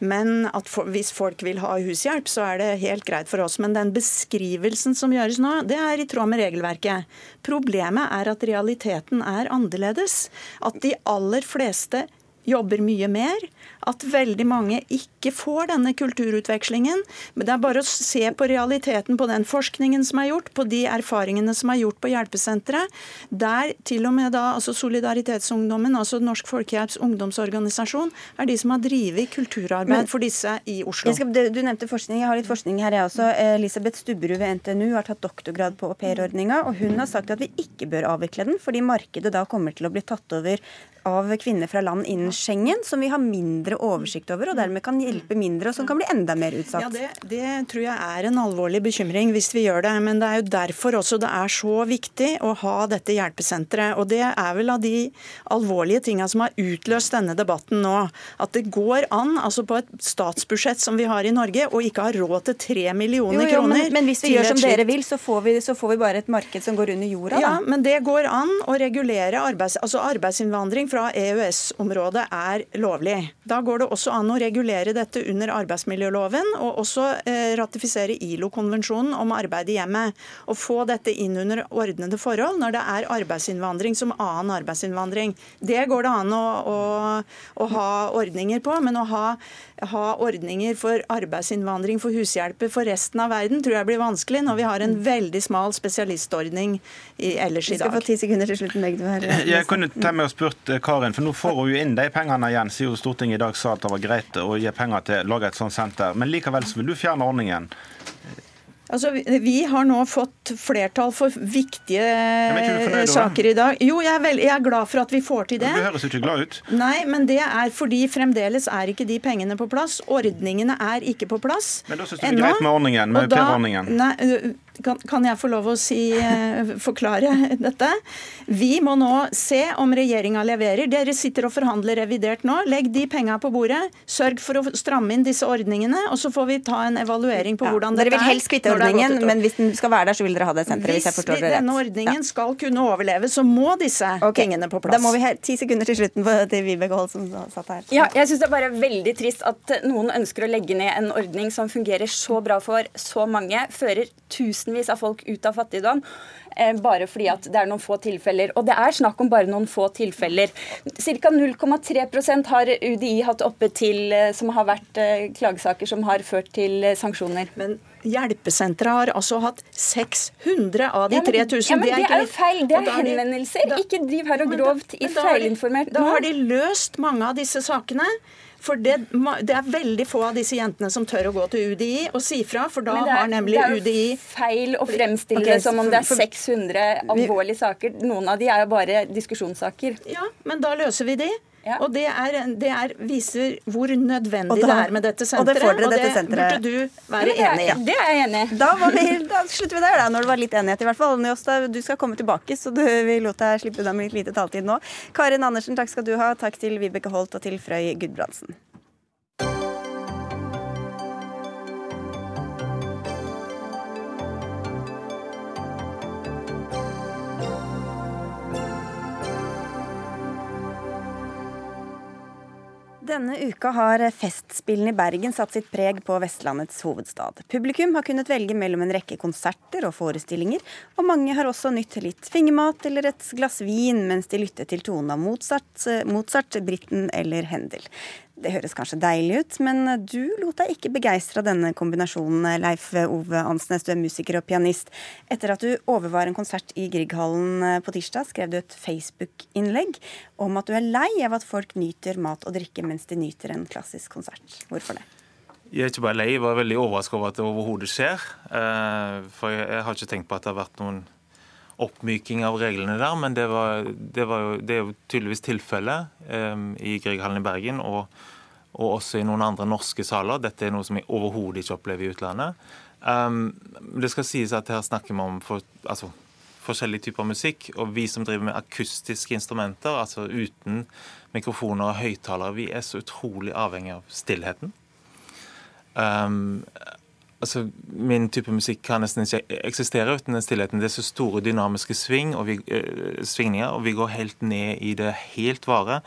Men for, hvis folk vil ha hushjelp, så er det helt greit for oss. Men den beskrivelsen som gjøres nå, det er i tråd med regelverket. Problemet er at realiteten er annerledes. At de aller fleste jobber mye mer at veldig mange ikke får denne kulturutvekslingen. Men det er bare å se på realiteten på den forskningen som er gjort, på de erfaringene som er gjort på hjelpesenteret, der til og med da altså Solidaritetsungdommen, altså Norsk Folkehjelps ungdomsorganisasjon, er de som har drevet kulturarbeid Men, for disse i Oslo. Skal, du nevnte forskning, jeg har litt forskning her jeg også. Elisabeth Stubberud ved NTNU har tatt doktorgrad på aupairordninga, og hun har sagt at vi ikke bør avvikle den, fordi markedet da kommer til å bli tatt over av kvinner fra land innen Schengen, som vi har mindre oversikt over, og dermed kan hjelpe mindre, og som kan bli enda mer utsatt. Ja, det, det, tror jeg er en alvorlig bekymring hvis vi gjør det. Men det er jo derfor også det er så viktig å ha dette hjelpesenteret. Og det er vel av de alvorlige tinga som har utløst denne debatten nå. At det går an, altså på et statsbudsjett som vi har i Norge, og ikke har råd til tre millioner jo, jo, kroner. Men, men, hvis vi gjør som dere vil, så får, vi, så får, vi, bare et marked som går under jorda, da. Ja, men det går an å regulere arbeids, altså arbeidsinnvandring fra EØS-området er lovlig. Da går det også an å regulere dette under arbeidsmiljøloven, og også eh, ratifisere ILO-konvensjonen om arbeid i hjemmet. Og få dette inn under ordnede forhold når det er arbeidsinnvandring som annen arbeidsinnvandring. Det går det an å, å, å ha ordninger på, men å ha ha ordninger for arbeidsinnvandring for hushjelper for resten av verden tror jeg blir vanskelig når vi har en veldig smal spesialistordning i, ellers i dag. Vi skal få ti sekunder til slutten, begge to. Jeg kunne ta med og spurt eh, Karin, for nå får hun jo inn de pengene igjen, siden Stortinget i dag sa at det var greit å gi penger til å lage et sånt senter. Men likevel så vil du fjerne ordningen. Altså, Vi har nå fått flertall for viktige ja, saker i dag. Jo, jeg er, vel, jeg er, glad for at vi får til det. Men du høres ikke glad ut. Nei, men det er fordi fremdeles er ikke de pengene på plass. Ordningene er ikke på plass. Men da syns du det er greit med ordningen, med aupairordningen? Nei, kan, kan, jeg få lov å si, eh, forklare dette? Vi må nå se om regjeringa leverer. Dere sitter og forhandler revidert nå. Legg de penga på bordet. Sørg for å stramme inn disse ordningene, og så får vi ta en evaluering på ja, hvordan dette er. Dere vil helst kvitte ordningen, men hvis den skal være der, så vil dere ha det senteret? Hvis, hvis jeg forstår det rett. Hvis denne ordningen ja. skal kunne overleve, så må disse okay. pengene på plass. Da må vi ha ti sekunder til slutten på til Vibeke Holt som satt her. Ja, jeg syns det er bare veldig trist at noen ønsker å legge ned en ordning som fungerer så bra for så mange, fører tusenvis av folk ut av fattigdom. Eh, bare fordi at det er noen få tilfeller. Og det er snakk om bare noen få tilfeller. Ca. 0,3% har UDI hatt oppe til eh, som har vært eh, klagesaker som har ført til sanksjoner. Men Hjelpesenteret har altså hatt 600 av de 3000. Ja, men det er jo feil. Det er henvendelser. Ikke driv her og grovt i feilinformert Da har de løst mange av disse sakene. For det, det, er veldig få av disse jentene som tør å gå til UDI og si fra, for da har nemlig UDI Det er jo feil å fremstille okay, det som om det er 600 alvorlige saker. Noen av de er jo bare diskusjonssaker. Ja, men da løser vi de. Ja. Og det, er, det er, viser hvor nødvendig da, det er med dette senteret. Og det får dere dette senteret. burde du være ja, enig i. Ja. Det er jeg enig i. Da, vi, da, slutter vi der, da, når det var litt enighet i hvert fall. Njåstad, du skal komme tilbake, så du, vi lot deg slippe unna med litt lite taletid nå. Karin Andersen, takk skal du ha. Takk til Vibeke Holt og til Frøy Gudbrandsen. Denne uka har Festspillene i Bergen satt sitt preg på Vestlandets hovedstad. Publikum har kunnet velge mellom en rekke konserter og forestillinger, og mange har også nytt litt fingermat eller et glass vin mens de lytter til tonen av Mozart, Mozart Britten eller Händel. Det høres kanskje deilig ut, men du lot deg ikke begeistre av denne kombinasjonen, Leif Ove Ansnes, du er musiker og pianist. Etter at du overvar en konsert i Grieghallen eh, på tirsdag, skrev du et Facebook-innlegg om at du er lei av at folk nyter mat og drikke mens de nyter en klassisk konsert. Hvorfor det? Jeg er ikke bare lei, jeg var veldig overrasket over at det overhodet skjer. Eh, for jeg har ikke tenkt på at det har vært noen oppmyking av reglene der, men det, var, det, var jo, det er jo tydeligvis tilfellet um, i Grieghallen i Bergen og, og, også i noen andre norske saler. Dette er noe som jeg overhodet ikke opplever i utlandet. Um, det skal sies at her snakker vi om for, altså, forskjellige typer musikk, og vi som driver med akustiske instrumenter, altså uten mikrofoner og høyttalere, vi er så utrolig avhengig av stillheten. Um, altså, Min type musikk kan nesten ikke eksistere uten den stillheten. Det er så store dynamiske sving og vi, uh, svingninger, og vi går helt ned i det helt vare.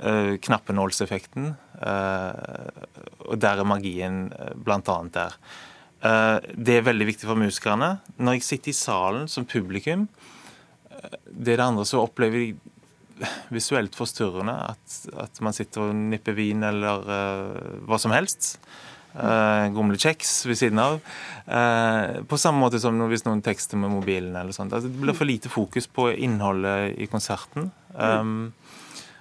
Uh, knappenålseffekten. Uh, og der er magien uh, blant annet der. Uh, det er veldig viktig for musikerne. Når jeg sitter i salen som publikum, det er det andre, så opplever jeg visuelt forstyrrende at, at man sitter og nipper vin eller hva som helst. Uh, gomle kjeks ved siden av. Uh, på samme måte som hvis noen tekster med mobilen. eller sånt. Altså, det blir for lite fokus på innholdet i konserten. Um,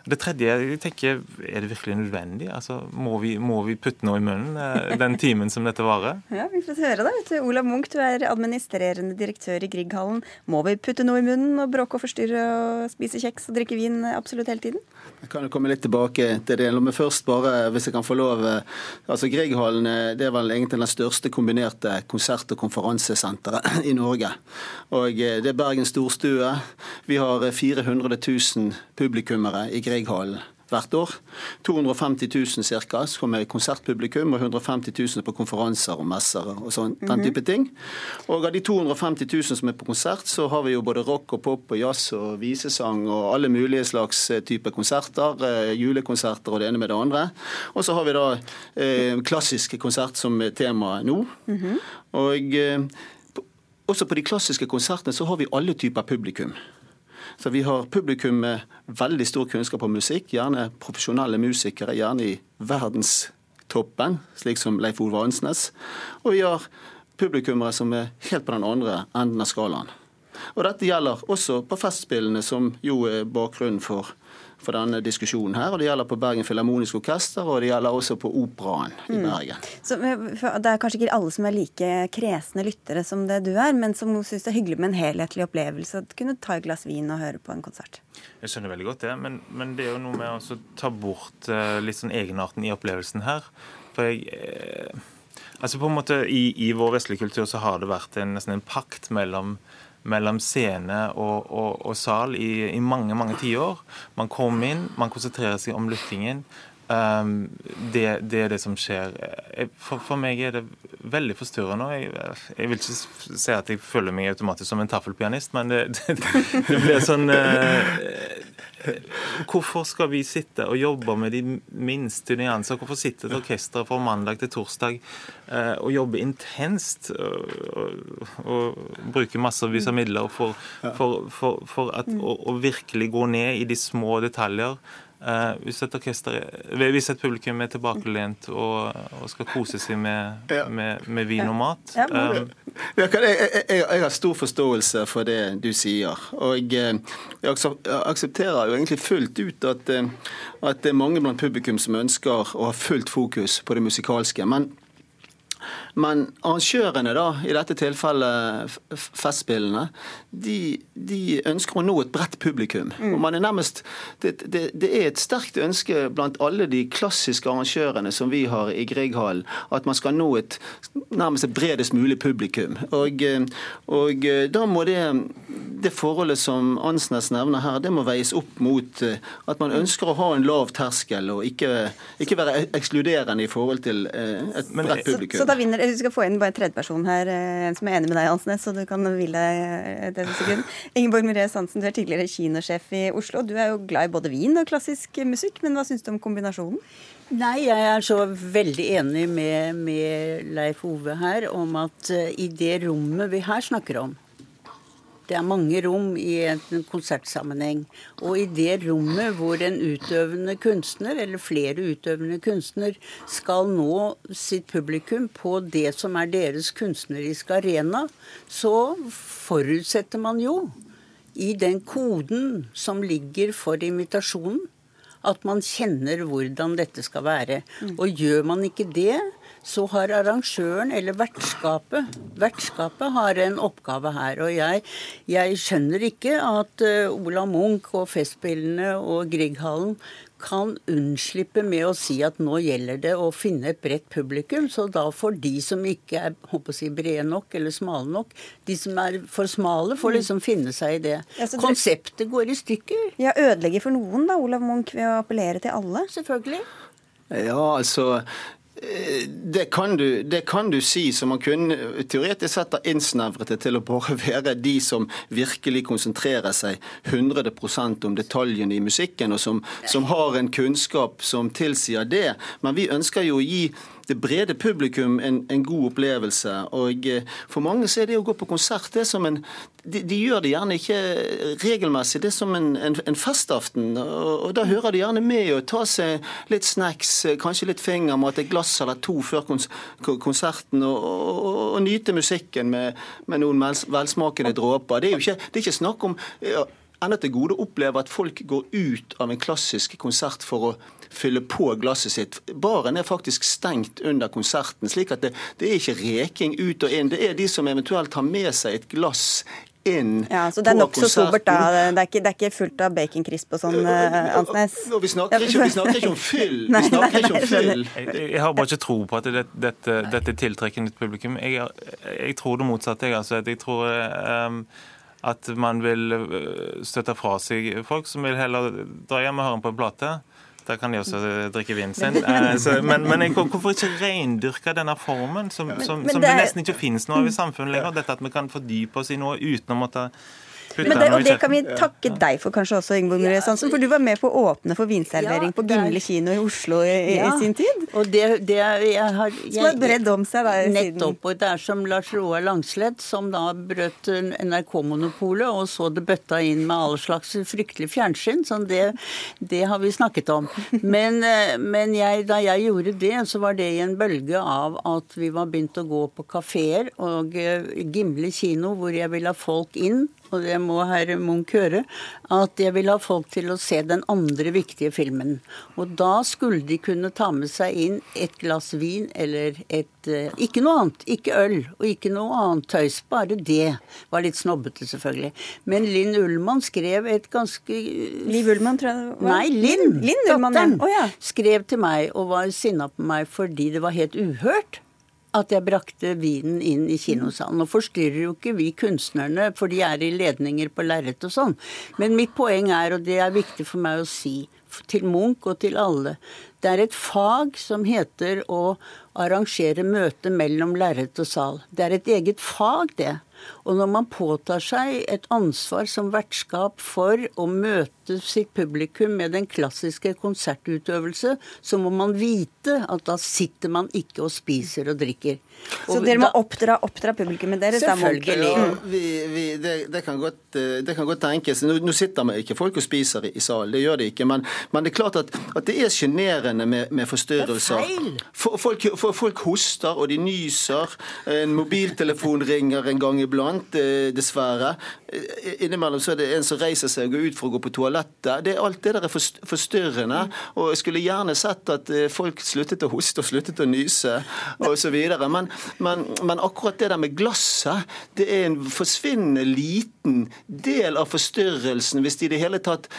det tredje jeg tenker, Er det virkelig nødvendig? Altså, må, vi, må vi putte noe i munnen uh, den timen som dette varer? Ja, Vi får høre det. Olav Munch, du er administrerende direktør i Grieghallen. Må vi putte noe i munnen og bråke og forstyrre og spise kjeks og drikke vin absolutt hele tiden? Jeg kan jo komme litt tilbake til det. Men først bare, hvis jeg kan få lov eh, altså Grieghallen eh, det er vel egentlig den største kombinerte konsert- og konferansesenteret i Norge. Og eh, Det er Bergen storstue. Vi har 400 000 publikummere i Grieghallen hvert år. 250 000 ca. som er konsertpublikum, og 150 000 på konferanser og messer og sånn, den mhm. type ting. Og av de 250 000 som er på konsert, så har vi jo både rock og pop og jazz og visesang og alle mulige slags eh, typer konserter. Eh, julekonserter og det ene med det andre. Og så har vi da eh, klassiske konsert som er tema nå. Mm -hmm. Og eh, også på de klassiske konsertene så har vi alle typer publikum. Så vi har publikum med veldig stor kunnskap om musikk, gjerne profesjonelle musikere, gjerne i verdenstoppen, slik som Leif Ove Ansnes. Og vi har publikummere som er helt på den andre enden av skalaen. Og dette gjelder også på Festspillene, som jo er bakgrunnen for for denne diskusjonen her. og Det gjelder på Bergen Filharmoniske Orkester, og det gjelder også på Operaen i mm. Bergen. Så Det er kanskje ikke alle som er like kresne lyttere som det du er, men som syns det er hyggelig med en helhetlig opplevelse. Å kunne ta et glass vin og høre på en konsert. Jeg skjønner veldig godt det, men, men det er jo noe med å ta bort uh, litt sånn egenarten i opplevelsen her. For jeg... Uh, altså på en måte I, i vår vestlige kultur så har det vært en, nesten en pakt mellom mellom scene og, og, og sal i, i, mange mange tiår. Man kommer inn, man konsentrerer seg om lyttingen. Um, det, det, er det som skjer. For, for, meg er det veldig forstyrrende. Jeg, jeg vil ikke si at jeg føler meg automatisk som en taffelpianist, men det, det, det blir sånn uh, Hvorfor skal vi sitte og jobbe med de minste nyanser? Hvorfor sitter et orkester fra mandag til torsdag uh, og jobbe intenst og, og, og bruke massevis av midler for, for, for, for at, å, å virkelig gå ned i de små detaljer? Uh, hvis, et orkester, hvis et publikum er tilbakelent og, og skal kose seg med, ja. med, med vin og mat um, jeg, jeg, jeg, har stor forståelse for det du sier. Og jeg, aksepterer jo egentlig fullt ut at, eh, at det er mange blant publikum som ønsker å ha fullt fokus på det musikalske. men men arrangørene, da, i dette tilfellet Festspillene, de, de ønsker å nå et bredt publikum. Mm. Og man er nærmest, det, det, det, er et sterkt ønske blant alle de klassiske arrangørene som vi har i Grieghallen, at man skal nå et nærmest et bredest mulig publikum. Og, og da må det, det forholdet som Ansnes nevner her, det må veies opp mot eh, at man ønsker å ha en lav terskel og ikke, ikke være ekskluderende i forhold til eh, et bredt publikum. Så, så da vinner du skal få inn bare en tredjeperson her, eh, en som er enig med deg, Hansnes, så du kan hvile et sekund. Ingeborg Mires Hansen, du er tidligere kinosjef i Oslo. Du er jo glad i både vin og klassisk musikk, men hva syns du om kombinasjonen? Nei, jeg er så veldig enig med, med Leif Ove her om at uh, i det rommet vi her snakker om, det er mange rom i en konsertsammenheng. Og i det rommet hvor en utøvende kunstner, eller flere utøvende kunstner, skal nå sitt publikum på det som er deres kunstneriske arena, så forutsetter man jo i den koden som ligger for invitasjonen, at man kjenner hvordan dette skal være. Og gjør man ikke det, så har arrangøren eller vertskapet Vertskapet har en oppgave her. Og jeg, jeg skjønner ikke at uh, Ola Munch og Festspillene og Grieghallen kan unnslippe med å si at nå gjelder det å finne et bredt publikum. Så da får de som ikke er håper å si, brede nok eller smale nok, de som er for smale, får liksom finne seg i det. Ja, Konseptet går i stykker. Ja, Ødelegger for noen, da, Olav Munch, ved å appellere til alle? Selvfølgelig. Ja, altså det kan, du, det kan, du, si, så man kunne teoretisk sett ha innsnevret det til å bare være de som virkelig konsentrerer seg 100% om detaljene i musikken, og som, som har en kunnskap som tilsier det. Men vi ønsker jo å gi det brede publikum en, en, god opplevelse. Og eh, For mange så er det å gå på konsert det som en de, de gjør det gjerne ikke regelmessig, det er som en, en, en festaften. Og, og, Da hører de gjerne med å ta seg litt snacks, kanskje litt fingermat, et glass eller to før kons, konserten, og, og, og, nyte musikken med, med noen velsmakende dråper. Det er jo ikke, det er ikke snakk om ja, enda til gode å oppleve at folk går ut av en klassisk konsert for å fylle på glasset sitt. Baren er faktisk stengt under konserten, slik at det, det er ikke reking ut og inn. Det er de som eventuelt har med seg et glass inn ja, så Det er nokså sobert, da. Det er, ikke, det er ikke fullt av bacon crisp og sånn, uh, Ansnes? Vi snakker, ikke, vi snakker ikke om fyll. Vi snakker ikke om fyll. Jeg, jeg, har bare ikke tro på at dette, dette, dette tiltrekker nytt publikum. Jeg, jeg, tror det motsatte. Jeg, altså, jeg tror um, at man vil eh, støtte fra seg folk som vil heller dra hjem og høre på en plate. Da kan de også drikke vinen sin. Eh, men, men hvorfor ikke reindyrke denne formen, som, som, som det nesten ikke finnes noe av i samfunnet lenger? Dette at vi kan fordype oss i noe uten å måtte men det, og det kan vi takke deg for kanskje også, Ingeborg Marie Sansen, for du var med på å åpne for vinservering på Gimle kino i Oslo i, i sin tid. Og det, det jeg har jeg, Som har bredd om seg da Nettopp. Og det er som Lars Roar Langslett, som da brøt NRK-monopolet og så det bøtta inn med all slags fryktelig fjernsyn. Sånn det, det har vi snakket om. Men, eh, men jeg, da jeg gjorde det, så var det i en bølge av at vi var begynt å gå på kafeer og eh, Gimle kino, hvor jeg ville ha folk inn og det må herr Munch høre, at jeg vil ha folk til å se den andre viktige filmen. Og da skulle de kunne ta med seg inn et glass vin eller et eh, Ikke noe annet. Ikke øl og ikke noe annet tøys. Bare det. Var litt snobbete, selvfølgelig. Men Linn Ullmann skrev et ganske Liv Ullmann, tror jeg det var? Nei, Linn. Linn Ullmann, ja. Oh, ja. Skrev til meg og var sinna på meg fordi det var helt uhørt at jeg brakte vinen inn i kinosalen. Nå forstyrrer jo ikke vi kunstnerne, for de er i ledninger på lerret og sånn. Men mitt poeng er, og det er viktig for meg å si til Munch og til alle, det er et fag som heter å arrangere møte mellom lerret og sal. Det er et eget fag, det. Og når man påtar seg et ansvar som vertskap for å møte sitt publikum med den klassiske konsertutøvelse, så må man vite at da sitter man ikke og spiser og drikker. Så dere må oppdra, oppdra publikummet deres? Selvfølgelig. Ja, vi, vi, det, det, kan godt, eh, det, kan godt, tenkes. Nå, nå sitter vi ikke folk og spiser i, i salen, det gjør de ikke. Men, men, det er klart at, at det er sjenerende med, med forstyrrelser. Det er feil. For, folk, for, folk hoster, og de nyser. En mobiltelefon ringer en gang iblant, eh, dessverre. Eh, innimellom så er det en som reiser seg og går ut for å gå på toalettet. Det er Alt det der er forstyrrende. Og jeg skulle gjerne sett at folk sluttet å hoste og sluttet å nyse osv. Men, men, men, akkurat det der med glasset, det er en forsvinnende liten del av forstyrrelsen, hvis de i det hele tatt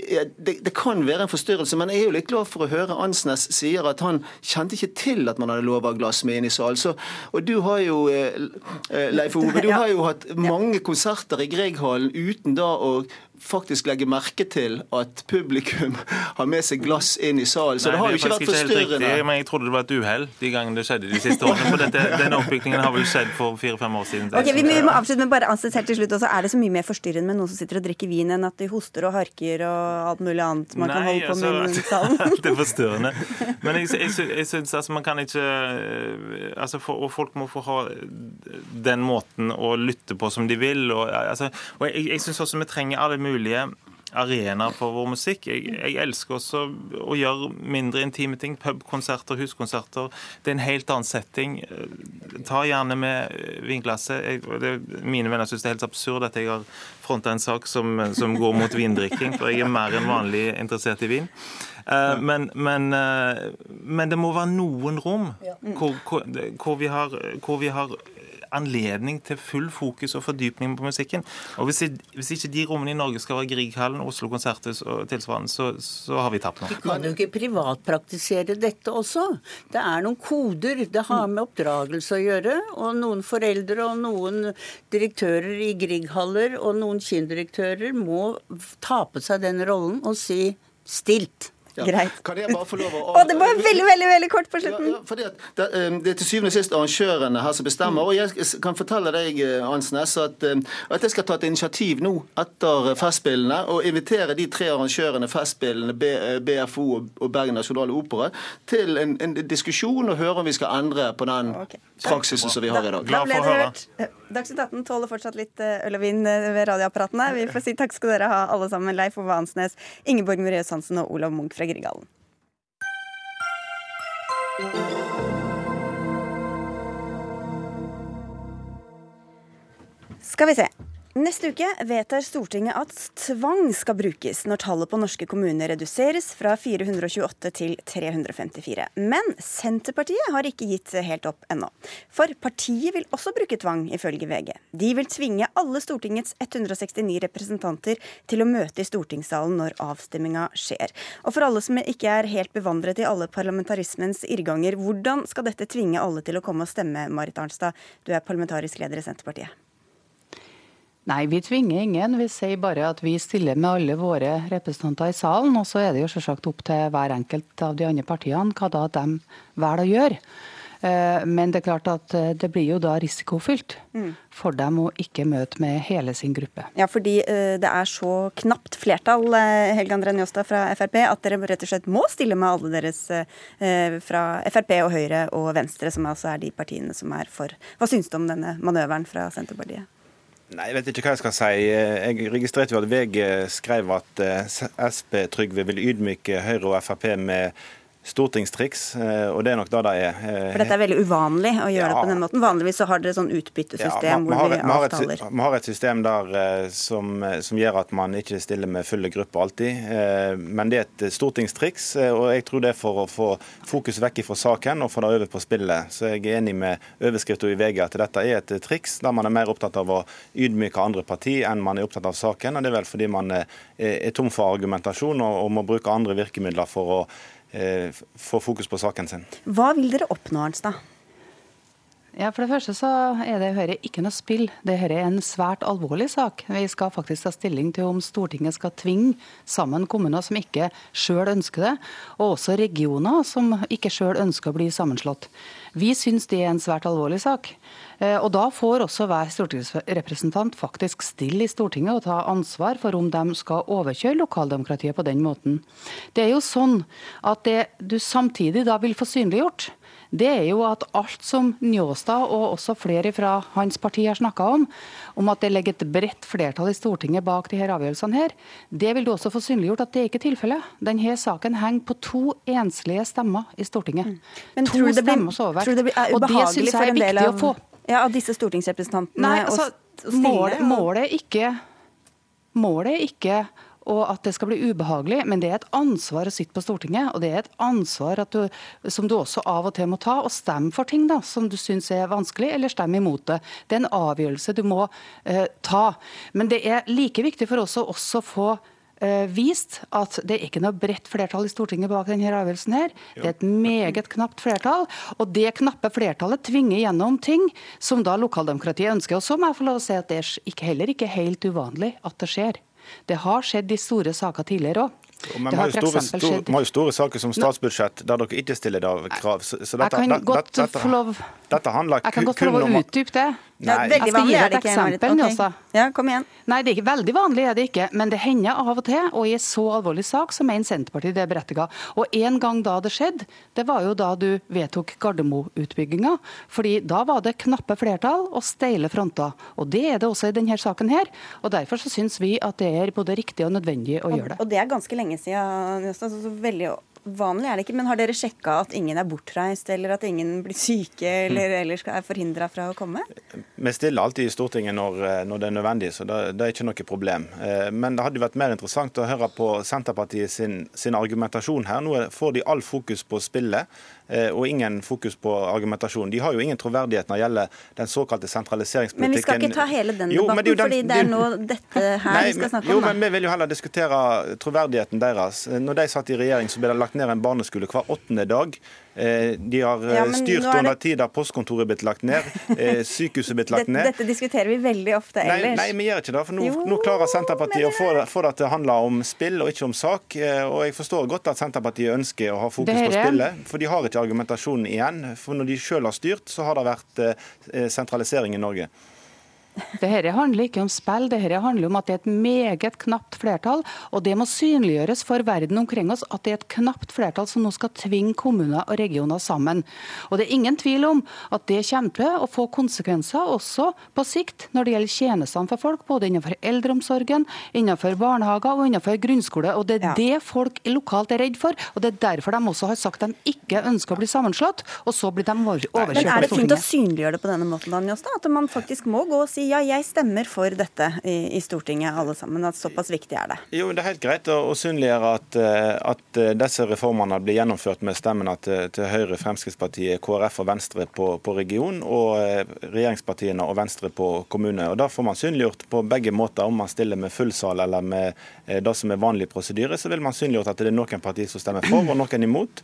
det, det, kan være en forstyrrelse, men jeg er jo litt glad for å høre Ansnes sier at han kjente ikke til at man hadde lova glass med inn i salen. Og du har jo, eh, Leif Ove, du har jo hatt mange konserter i Grieghallen uten da å faktisk legge merke til at publikum har med seg glass inn i salen. Så Nei, det har jo ikke vært forstyrrende. Riktig, men jeg trodde det var et uhell de gangene det skjedde de siste årene. For dette, denne oppbyggingen har vel skjedd for fire-fem år siden. Ok, Vi må avslutte men bare ansett helt til slutt. Også. Er det så mye mer forstyrrende med noen som sitter og drikker vin, enn at de hoster og harker og alt mulig annet man Nei, kan holde på altså, med i salen? det er forstyrrende. Men jeg, jeg, jeg, jeg syns altså man kan ikke altså for, Og folk må få ha den måten å lytte på som de vil. Og, altså, og jeg, jeg syns også vi trenger alle mulige mulige arenaer for vår musikk. Jeg, jeg, elsker også å gjøre mindre intime ting. Pubkonserter, huskonserter. Det er en helt annen setting. ta gjerne med vinglasset. Jeg, det, mine venner syns det er helt absurd at jeg har fronta en sak som, som, går mot vindrikking, for jeg er mer enn vanlig interessert i vin. Uh, men, men, uh, men, det må være noen rom hvor, hvor, vi har, hvor vi har anledning til full fokus og fordypning på musikken. Og Hvis, hvis ikke de rommene i Norge skal være Grieghallen, Oslo Konserthus og tilsvarende, så, så har vi tapt noe. Vi kan jo ikke privatpraktisere dette også. Det er noen koder. Det har med oppdragelse å gjøre. Og noen foreldre og noen direktører i Grieghaller og noen kindirektører må ta på seg den rollen og si stilt. Ja. Greit. Kan jeg bare få lov å... og det var veldig veldig, veldig kort på slutten. Ja, ja, fordi at det, um, det, er til syvende og sist arrangørene her som bestemmer. Og jeg kan fortelle deg, eh, Ansnes, at, um, at jeg skal ta et initiativ nå etter Festspillene og invitere de tre arrangørene, Festspillene, BFO og Bergen Nasjonale Opera, til en, en, diskusjon og høre om vi skal endre på den okay. praksisen som vi har i dag. Glad for å hørt. Dagsnytt 18 tåler fortsatt litt eh, øl og vin eh, ved radioapparatene. Vi får si takk skal dere ha, alle sammen. Leif Ove Ansnes, Ingeborg Muriøs Hansen og Olav Munch fra Grieghallen. Skal vi se. Neste uke vedtar Stortinget at tvang skal brukes når tallet på norske kommuner reduseres fra 428 til 354. Men Senterpartiet har ikke gitt helt opp ennå. For partiet vil også bruke tvang, ifølge VG. De vil tvinge alle Stortingets 169 representanter til å møte i stortingssalen når avstemminga skjer. Og for alle som ikke er helt bevandret i alle parlamentarismens irrganger, hvordan skal dette tvinge alle til å komme og stemme, Marit Arnstad? Du er parlamentarisk leder i Senterpartiet. Nei, vi tvinger ingen. Vi sier bare at vi stiller med alle våre representanter i salen. Og så er det jo selvsagt opp til hver enkelt av de andre partiene hva da de velger å gjøre. Eh, men det er klart at eh, det blir jo da risikofylt mm. for dem å ikke møte med hele sin gruppe. Ja, fordi eh, det er så knapt flertall Helge André Njåstad fra Frp, at dere rett og slett må stille med alle deres fra Frp og Høyre og Venstre, som altså er de partiene som er for. Hva syns du om denne manøveren fra Senterpartiet? Nei, Jeg vet ikke hva jeg skal si. Jeg registrerte jo at VG skrev at Sp Trygve vil ydmyke Høyre og Frp med stortingstriks, eh, og det er nok det det er. Eh, For dette er veldig uvanlig å gjøre ja. det på den måten? Vanligvis så har dere sånn utbyttesystem ja, hvor vi avtaler Vi har et system der eh, som, som, gjør at man ikke stiller med fulle grupper alltid, men det er et stortingstriks, og jeg tror det er for å få fokus vekk fra saken og få det over på spillet. Så jeg er enig med overskriften i VG at dette er et triks der man er mer opptatt av å ydmyke andre parti enn man er opptatt av saken. og Det er vel fordi man er, er tom for argumentasjon og, og må bruke andre virkemidler for å Eh, få fokus på saken sin. Hva vil dere oppnå, Arnstad? Ja, For det første så er det dette ikke noe spill. Det er en svært alvorlig sak. Vi skal faktisk ta stilling til om Stortinget skal tvinge sammen kommuner som ikke sjøl ønsker det, og også regioner som ikke sjøl ønsker å bli sammenslått. Vi syns det er en svært alvorlig sak. Eh, og Da får også hver stortingsrepresentant faktisk stille i Stortinget og ta ansvar for om de skal overkjøre lokaldemokratiet på den måten. Det er jo sånn at det du samtidig da vil få synliggjort, det er jo at alt som Njåstad og også flere fra hans parti har snakka om, om at det ligger et bredt flertall i Stortinget bak de her avgjørelsene her, det vil du også få synliggjort at det er ikke tilfellet. Denne saken henger på to enslige stemmer i Stortinget. Mm. Men to tror du det blir, tror du det er ubehagelig for en del av, ja, av disse stortingsrepresentantene Nei, altså, målet. Målet, er ikke, målet er ikke og at det skal bli ubehagelig. Men det er et ansvar å sitte på Stortinget, og det er et ansvar du, som du også av og til må ta. Og stemme for ting da, som du syns er vanskelig, eller stemme imot det. Det er en avgjørelse du må eh, ta. Men det er like viktig for oss å også få vist at det er ikke noe bredt flertall i Stortinget bak denne avgjørelsen. her. Det er et meget knapt flertall, og det knappe flertallet tvinger gjennom ting som da lokaldemokratiet ønsker. Og så må jeg få lov å si at det er heller ikke helt uvanlig at det skjer. Det har skjedd i store saker tidligere òg. Vi har, store, store, jo store saker som statsbudsjett der dere ikke stiller krav. Så, så dette, jeg kan godt dette, lov, dette handler jeg kan godt få lov å utdype det. Nei. Ja, veldig vanlig er det ikke. Eksempel, okay. Ja, kom igjen. Nei, det er ikke veldig vanlig, er det ikke. Men det hender av og til, og i en så alvorlig sak så mener Senterpartiet det er berettiget. Og en gang da det skjedde, det var jo da du vedtok Gardermo-utbygginga. fordi da var det knappe flertall og steile fronter. Og det er det også i denne saken her. Og derfor så syns vi at det er både riktig og nødvendig å gjøre det. Og det er ganske lenge siden, så veldig vanlig er det ikke, men har dere sjekka at ingen er bortreist, eller at ingen blir syke eller ellers er forhindra fra å komme? Vi stiller alltid i Stortinget når, eh, når det er nødvendig, så det, det, er ikke noe problem. Eh, men det hadde vært mer interessant å høre på Senterpartiet sin, sin argumentasjon her. Nå får de all fokus på spillet. Eh, og ingen fokus på argumentasjon. De har jo ingen troverdighet når det gjelder den såkalte sentraliseringspolitikken. Men vi skal ikke ta hele den jo, debatten, den, fordi det er nå dette her nei, vi skal snakke jo, om. Jo, men Vi vil jo heller diskutere troverdigheten deres. Når de satt i regjering, så ble det lagt ned en barneskole hver åttende dag. Eh, de har ja, eh, styrt det... under tid da postkontoret blitt lagt ned, sykehuset sykehuset blitt lagt ned. Dette diskuterer vi veldig ofte ellers. Nei, nei vi gjør ikke det. For nå, jo, nå klarer Senterpartiet å få det, få det, til å handle om spill og ikke om sak. Og jeg forstår godt at Senterpartiet ønsker å ha fokus Dere... på spillet, for de har ikke argumentasjonen igjen. For når de selv har styrt, så har det vært sentralisering i Norge. Dette handler ikke om spill, dette handler om at det er et meget knapt flertall. Og det må synliggjøres for verden omkring oss at det er et knapt flertall som nå skal tvinge kommuner og regioner sammen. Og det er ingen tvil om at det kommer til å få konsekvenser også på sikt når det gjelder tjenestene for folk, både innenfor eldreomsorgen, innenfor barnehager og innenfor grunnskole. Og det er ja. det folk lokalt er redd for, og det er derfor de også har sagt de ikke ønsker å bli sammenslått, og så blir de overkjørt av Stortinget. Men er det fint å synliggjøre det på denne måten, Anjos, At man faktisk må gå og si ja, jeg stemmer for dette i, i, Stortinget, alle sammen. At såpass viktig er det. Jo, Det er helt greit å, å synliggjøre at, eh, at, eh, disse reformene blir gjennomført med stemmene til, til Høyre, Fremskrittspartiet, KrF og Venstre på, på, region, og eh, regjeringspartiene og Venstre på kommune. Og Da får man synliggjort på begge måter, om man stiller med full sal eller med det som er vanlig prosedyre, så vil man synliggjort at det er noen partier som stemmer for og noen imot.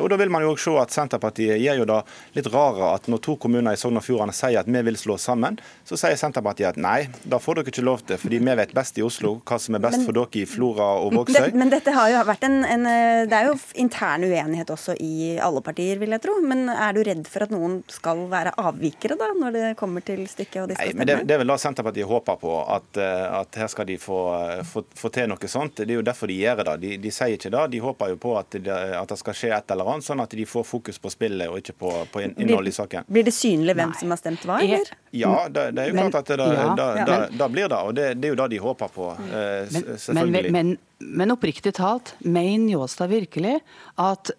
Og Da vil man jo også se at Senterpartiet gjør jo det litt rare at når to kommuner i Sogn og Fjordane sier at vi vil slå sammen, så sier Senterpartiet Senterpartiet at nei, da får dere ikke lov til, fordi vi vet best i Oslo hva som er best men, for dere i Flora og Vågsøy. Men dette har jo vært en, en, Det er jo intern uenighet også i alle partier, vil jeg tro. Men er du redd for at noen skal være avvikere da, når det kommer til stykket og de skal nei, men det, det er vel da Senterpartiet håper på, at, eh, at her skal de få, få, få, til noe sånt. Det er jo derfor de gjør det. De, de sier ikke det. De håper jo på at det, at det, skal skje et eller annet, sånn at de får fokus på spillet og ikke på, på innholdet i saken. Blir det synlig hvem nei. som har stemt hva, eller? Ja, det, det er jo men, klart at det, ja, da, da, da, blir det. Og det, det, er jo det de håper på, eh, selvfølgelig. Men, men, men oppriktig talt, mener Njåstad virkelig at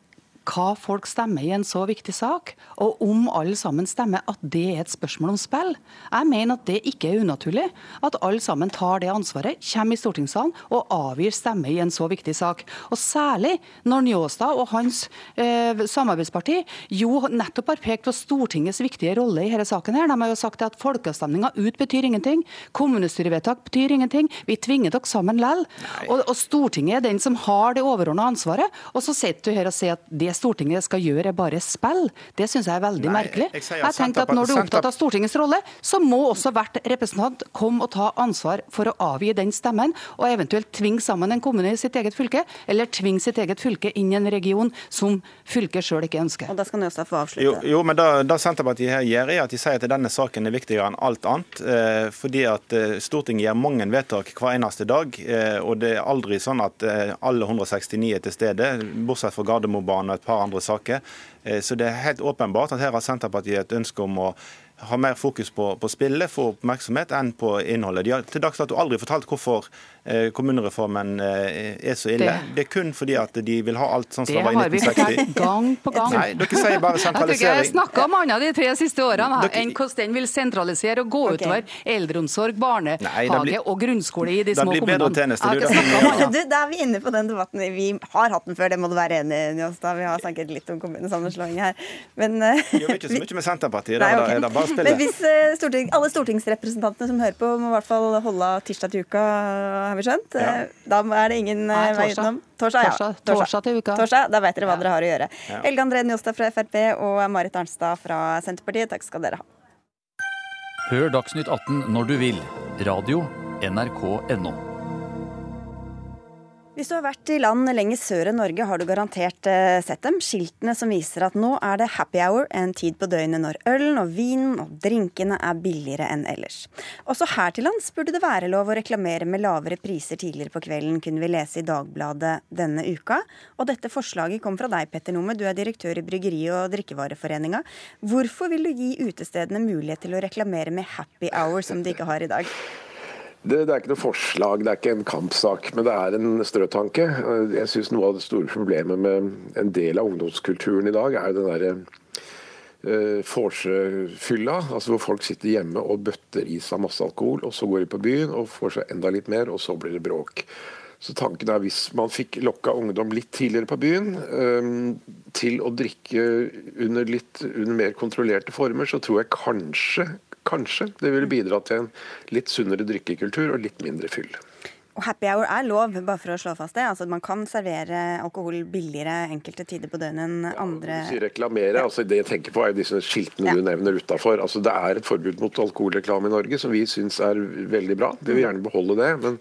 hva folk stemmer i en så viktig sak, og om alle sammen stemmer at det er et spørsmål om spill. Jeg mener at det ikke er unaturlig at alle sammen tar det ansvaret, kommer i stortingssalen og avgir stemme i en så viktig sak. Og Særlig når Njåstad og hans eh, samarbeidsparti jo nettopp har pekt på Stortingets viktige rolle i denne saken. her. De har jo sagt at folkeavstemninga ut betyr ingenting, kommunestyrevedtak betyr ingenting, vi tvinger dere sammen likevel. Og, og Stortinget er den som har det overordna ansvaret. Og så sitter du her og sier at det Stortinget skal gjøre, er bare spill. Det syns jeg er veldig Nei, merkelig. Jeg, jeg, jeg tenker at Når du er opptatt av Stortingets rolle, så må også hvert representant komme og ta ansvar for å avgi den stemmen, og eventuelt tvinge sammen en kommune i sitt eget fylke, eller tvinge sitt eget fylke inn i en region som fylket sjøl ikke ønsker. Og da skal Nøstad få avslutte. Jo, jo men da, da, Senterpartiet her gjør, er at de sier at denne saken er viktigere enn alt annet. Eh, fordi at eh, Stortinget gjør mange vedtak hver eneste dag. Eh, og det er aldri sånn at eh, alle 169 er til stede, bortsett fra Gardermobanen og et par andre saker. Eh, så det er helt åpenbart at her har Senterpartiet et ønske om å har mer fokus på, på spillet, få oppmerksomhet, enn på innholdet. De har til dags dato aldri fortalt hvorfor eh, kommunereformen eh, er så ille. Det. det. er kun fordi at de vil ha alt sånn som det var i 1960. Det har vi fortalt gang på gang. Nei, dere sier bare sentralisering. Jeg snakka om annet de tre siste årene dere... enn hvordan den vil sentralisere og gå okay. utover eldreomsorg, barnehage blir... og grunnskole i de små kommunene. Det blir bedre tjenester, du. Da er vi inne på den debatten. Vi har hatt den før, det må du være enig i, Njåstad. Vi har snakket litt om kommunesammenslåing her. Men, Gjør ikke så mye med Senterpartiet. Da, Nei, okay. da, men hvis uh, storting, alle stortingsrepresentantene som hører på, må i hvert fall holde av tirsdag til uka, har vi skjønt. Ja. Uh, da er det ingen Nei, vei utenom. Torsdag, ja. Torsdag, torsdag, til uka. Torsdag, Da vet dere hva ja. dere har å gjøre. Ja. Helge André Njåstad fra Frp og Marit Arnstad fra Senterpartiet, takk skal dere ha. Hør Dagsnytt 18 når du vil. Radio NRK.no. Hvis du har vært i land lenger sør enn Norge, har du garantert eh, sett dem. Skiltene som viser at nå er det happy hour, en tid på døgnet når ølen og vinen og drinkene er billigere enn ellers. Også her til lands burde det være lov å reklamere med lavere priser tidligere på kvelden, kunne vi lese i Dagbladet denne uka. Og dette forslaget kom fra deg, Petter Nome, du er direktør i Bryggeri- og drikkevareforeninga. Hvorfor vil du gi utestedene mulighet til å reklamere med happy hour, som de ikke har i dag? Det, det, er ikke noe forslag, det er ikke en kampsak, men det er en strøtanke. Jeg synes Noe av det store problemet med en del av ungdomskulturen i dag, er den derre uh. Altså hvor folk sitter hjemme og bøtter i seg masse alkohol, og så går de på byen og får seg enda litt mer, og så blir det bråk. Så tanken er Hvis man fikk lokka ungdom litt tidligere på byen um, til å drikke under litt under mer kontrollerte former, så tror jeg kanskje Kanskje det ville bidra til en litt sunnere drikkekultur og litt mindre fyll. Og happy hour er lov, bare for å slå fast det. Altså, man kan servere alkohol billigere enkelte tider på døgnet enn andre ja, reklamere, altså Det jeg tenker på, er disse skiltene ja. du nevner utafor. Altså, det er et forbud mot alkoholreklame i Norge som vi syns er veldig bra. Vi vil gjerne beholde det. Men,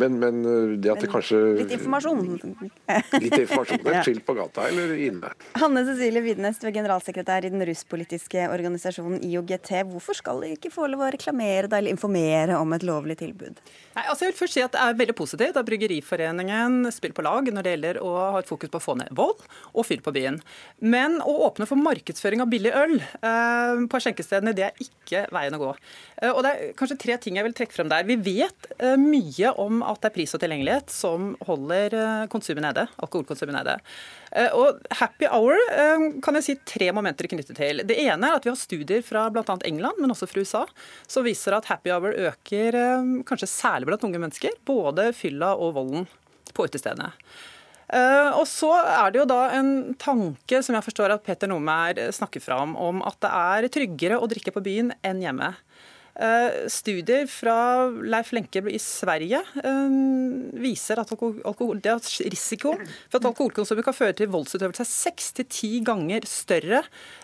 men, men uh, det at det kanskje Litt informasjon. litt informasjon. Et skilt på gata eller inne. Hanne Cecilie Widnes, du er generalsekretær i den russpolitiske organisasjonen IOGT. Hvorfor skal de ikke få lov å reklamere eller informere om et lovlig tilbud? Nei, altså jeg vil først si at Det er veldig positivt at Bryggeriforeningen spiller på lag når det gjelder å ha et fokus på å få ned vold og fyll på byen. Men å åpne for markedsføring av billig øl eh, på skjenkestedene, det er ikke veien å gå. Eh, og Det er kanskje tre ting jeg vil trekke frem der. Vi vet eh, mye om at det er pris og tilgjengelighet som holder eh, konsumet nede, alkoholkonsumet nede. Og Happy hour kan jeg si tre momenter knyttet til. Det ene er at vi har studier fra bl.a. England, men også fra USA, som viser at happy hour øker kanskje særlig blant unge mennesker, både fylla og volden på utestedene. Og så er det jo da en tanke som jeg forstår at Peter Nomær snakker fra om, om at det er tryggere å drikke på byen enn hjemme. Eh, studier fra Leif Lenke i Sverige eh, viser at, alkohol, risiko for at alkoholkonsumet kan føre til voldsutøvelse er seks til ti ganger større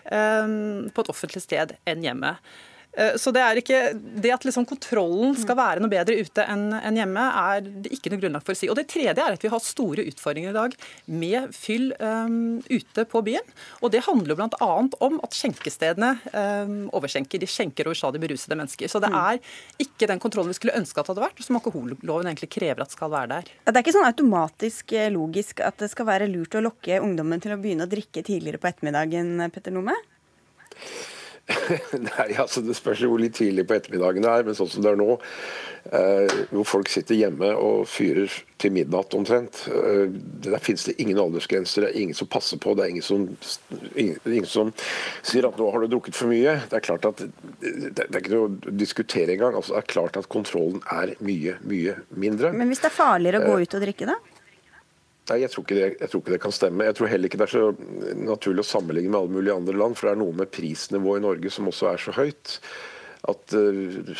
eh, på et offentlig sted enn hjemme. Eh, så det, er ikke, det at liksom kontrollen skal være noe bedre ute enn hjemme, er det ikke noe grunnlag for å si. Og Det tredje er at vi har store utfordringer i dag med fyll um, ute på byen. Og Det handler bl.a. om at skjenkestedene um, overskjenker. De skjenker over stadig berusede mennesker. Så det mm. er ikke den kontrollen vi skulle ønske at det hadde vært, som alkoholloven egentlig krever at skal være der. Det er ikke sånn automatisk eh, logisk at det skal være lurt å lokke ungdommen til å begynne å drikke tidligere på ettermiddagen, Petter Nome? Nei, altså Det spørs jo hvor litt tidlig på ettermiddagen det er, men sånn som det er nå, eh, hvor folk sitter hjemme og fyrer til midnatt omtrent, eh, der finnes det ingen aldersgrenser. Det er ingen som passer på, det er ingen som, ingen, ingen som sier at nå har du drukket for mye. Det er klart at det, er ikke noe å diskutere engang. Altså, det er klart at kontrollen er mye, mye mindre. Men hvis det er farligere å gå ut og drikke, da? Nei, jeg tror, det, jeg tror, ikke det, kan stemme. Jeg tror heller ikke det er så naturlig å sammenligne med alle mulige andre land. For det er noe med prisnivået i Norge som også er så høyt. At uh,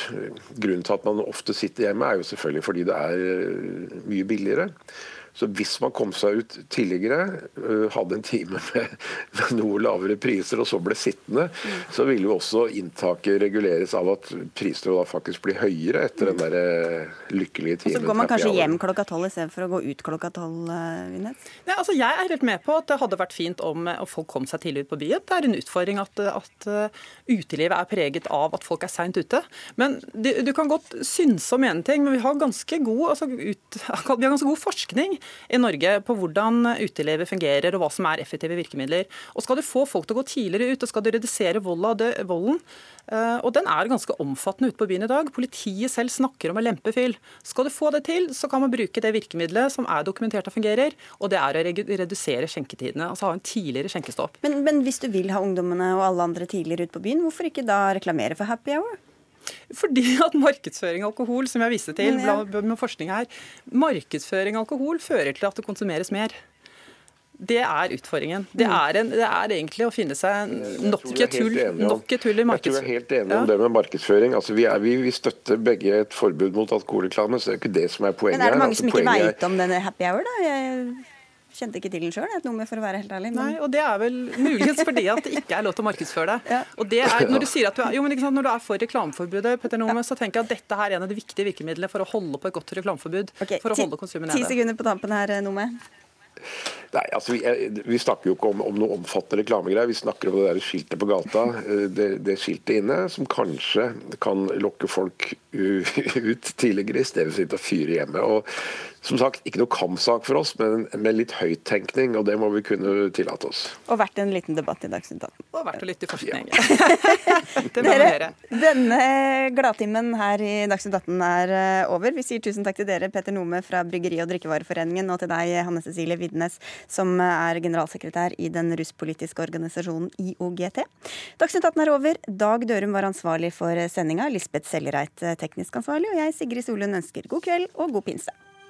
Grunnen til at man ofte sitter hjemme, er jo selvfølgelig fordi det er uh, mye billigere. Så hvis man kom seg ut tidligere, øh, hadde en time med, med noe lavere priser og så ble sittende, mm. så ville jo også inntaket reguleres av at prisene da faktisk blir høyere etter den der øh, lykkelige timen. Og så går man kanskje hjem klokka tolv istedenfor å gå ut klokka tolv, øh, Vinnes? Ja, altså jeg er helt med på at det hadde vært fint om folk kom seg tidlig ut på byen. Det er en utfordring at, at utelivet er preget av at folk er seint ute. Men du, du, kan godt synse om en ting, men vi har ganske god, altså, ut, vi har ganske god forskning i Norge på hvordan utelivet fungerer og hva som er effektive virkemidler. Og Skal du få folk til å gå tidligere ut og skal du redusere volden, eh, og den er ganske omfattende ute på byen i dag. Politiet selv snakker om å lempe fyll. Skal du få det til, så kan man bruke det virkemidlet som er dokumentert og fungerer, og det er å redusere skjenketidene. Altså ha en tidligere skjenkestopp. Men, men hvis du vil ha ungdommene og alle andre tidligere ut på byen, hvorfor ikke da reklamere for happy hour? Fordi at markedsføring av alkohol, som jeg viste til med forskning her, markedsføring av alkohol fører til at det konsumeres mer. Det er utfordringen. Det mm. er, en, det er, egentlig å finne seg nok et tull i markedsføring. Jeg tror vi er helt enige om det med markedsføring. Altså, vi, er, vi, vi, støtter begge et forbud mot alkoholreklame, så det er ikke det som er poenget. Men er det mange som ikke veit om denne happy hour, da? Jeg kjente ikke til den sjøl, et nummer, for å være helt ærlig. Men... Nei, og det er vel muligens fordi at det ikke er lov til å markedsføre det. Ja. Og det er, når du sier at du er, jo, men sant, når du er for reklameforbudet, Petter Nome, så tenker jeg at dette er en av de viktige virkemidlene for å holde på et godt reklameforbud. Okay, for å holde konsumet nede. Ti sekunder på tampen her, Nome. Nei, altså vi, vi, snakker jo ikke om, om noe omfattende reklamegreier. Vi snakker om det der skiltet på gata. Eh, det, det skiltet inne som kanskje kan lokke folk ut tidligere, i stedet for å sitte og fyre hjemme. Og som sagt, ikke noe kampsak for oss, men med litt høyttenkning, og det må vi kunne tillate oss. Og verdt en liten debatt i Dagsnytt 18. Og verdt å lytte til forskning. Ja. dere, denne gladtimen her i Dagsnytt 18 er eh, over. Vi sier tusen takk til dere, Petter Nome fra Bryggeri- og drikkevareforeningen, og til deg, Hanne Cecilie Vidnes, som er generalsekretær i den russpolitiske organisasjonen IOGT. Dagsnytt 18 er over. Dag Dørum var ansvarlig for sendinga, Lisbeth Sellereit teknisk ansvarlig, og jeg, Sigrid Solund, ønsker god kveld og god pinse.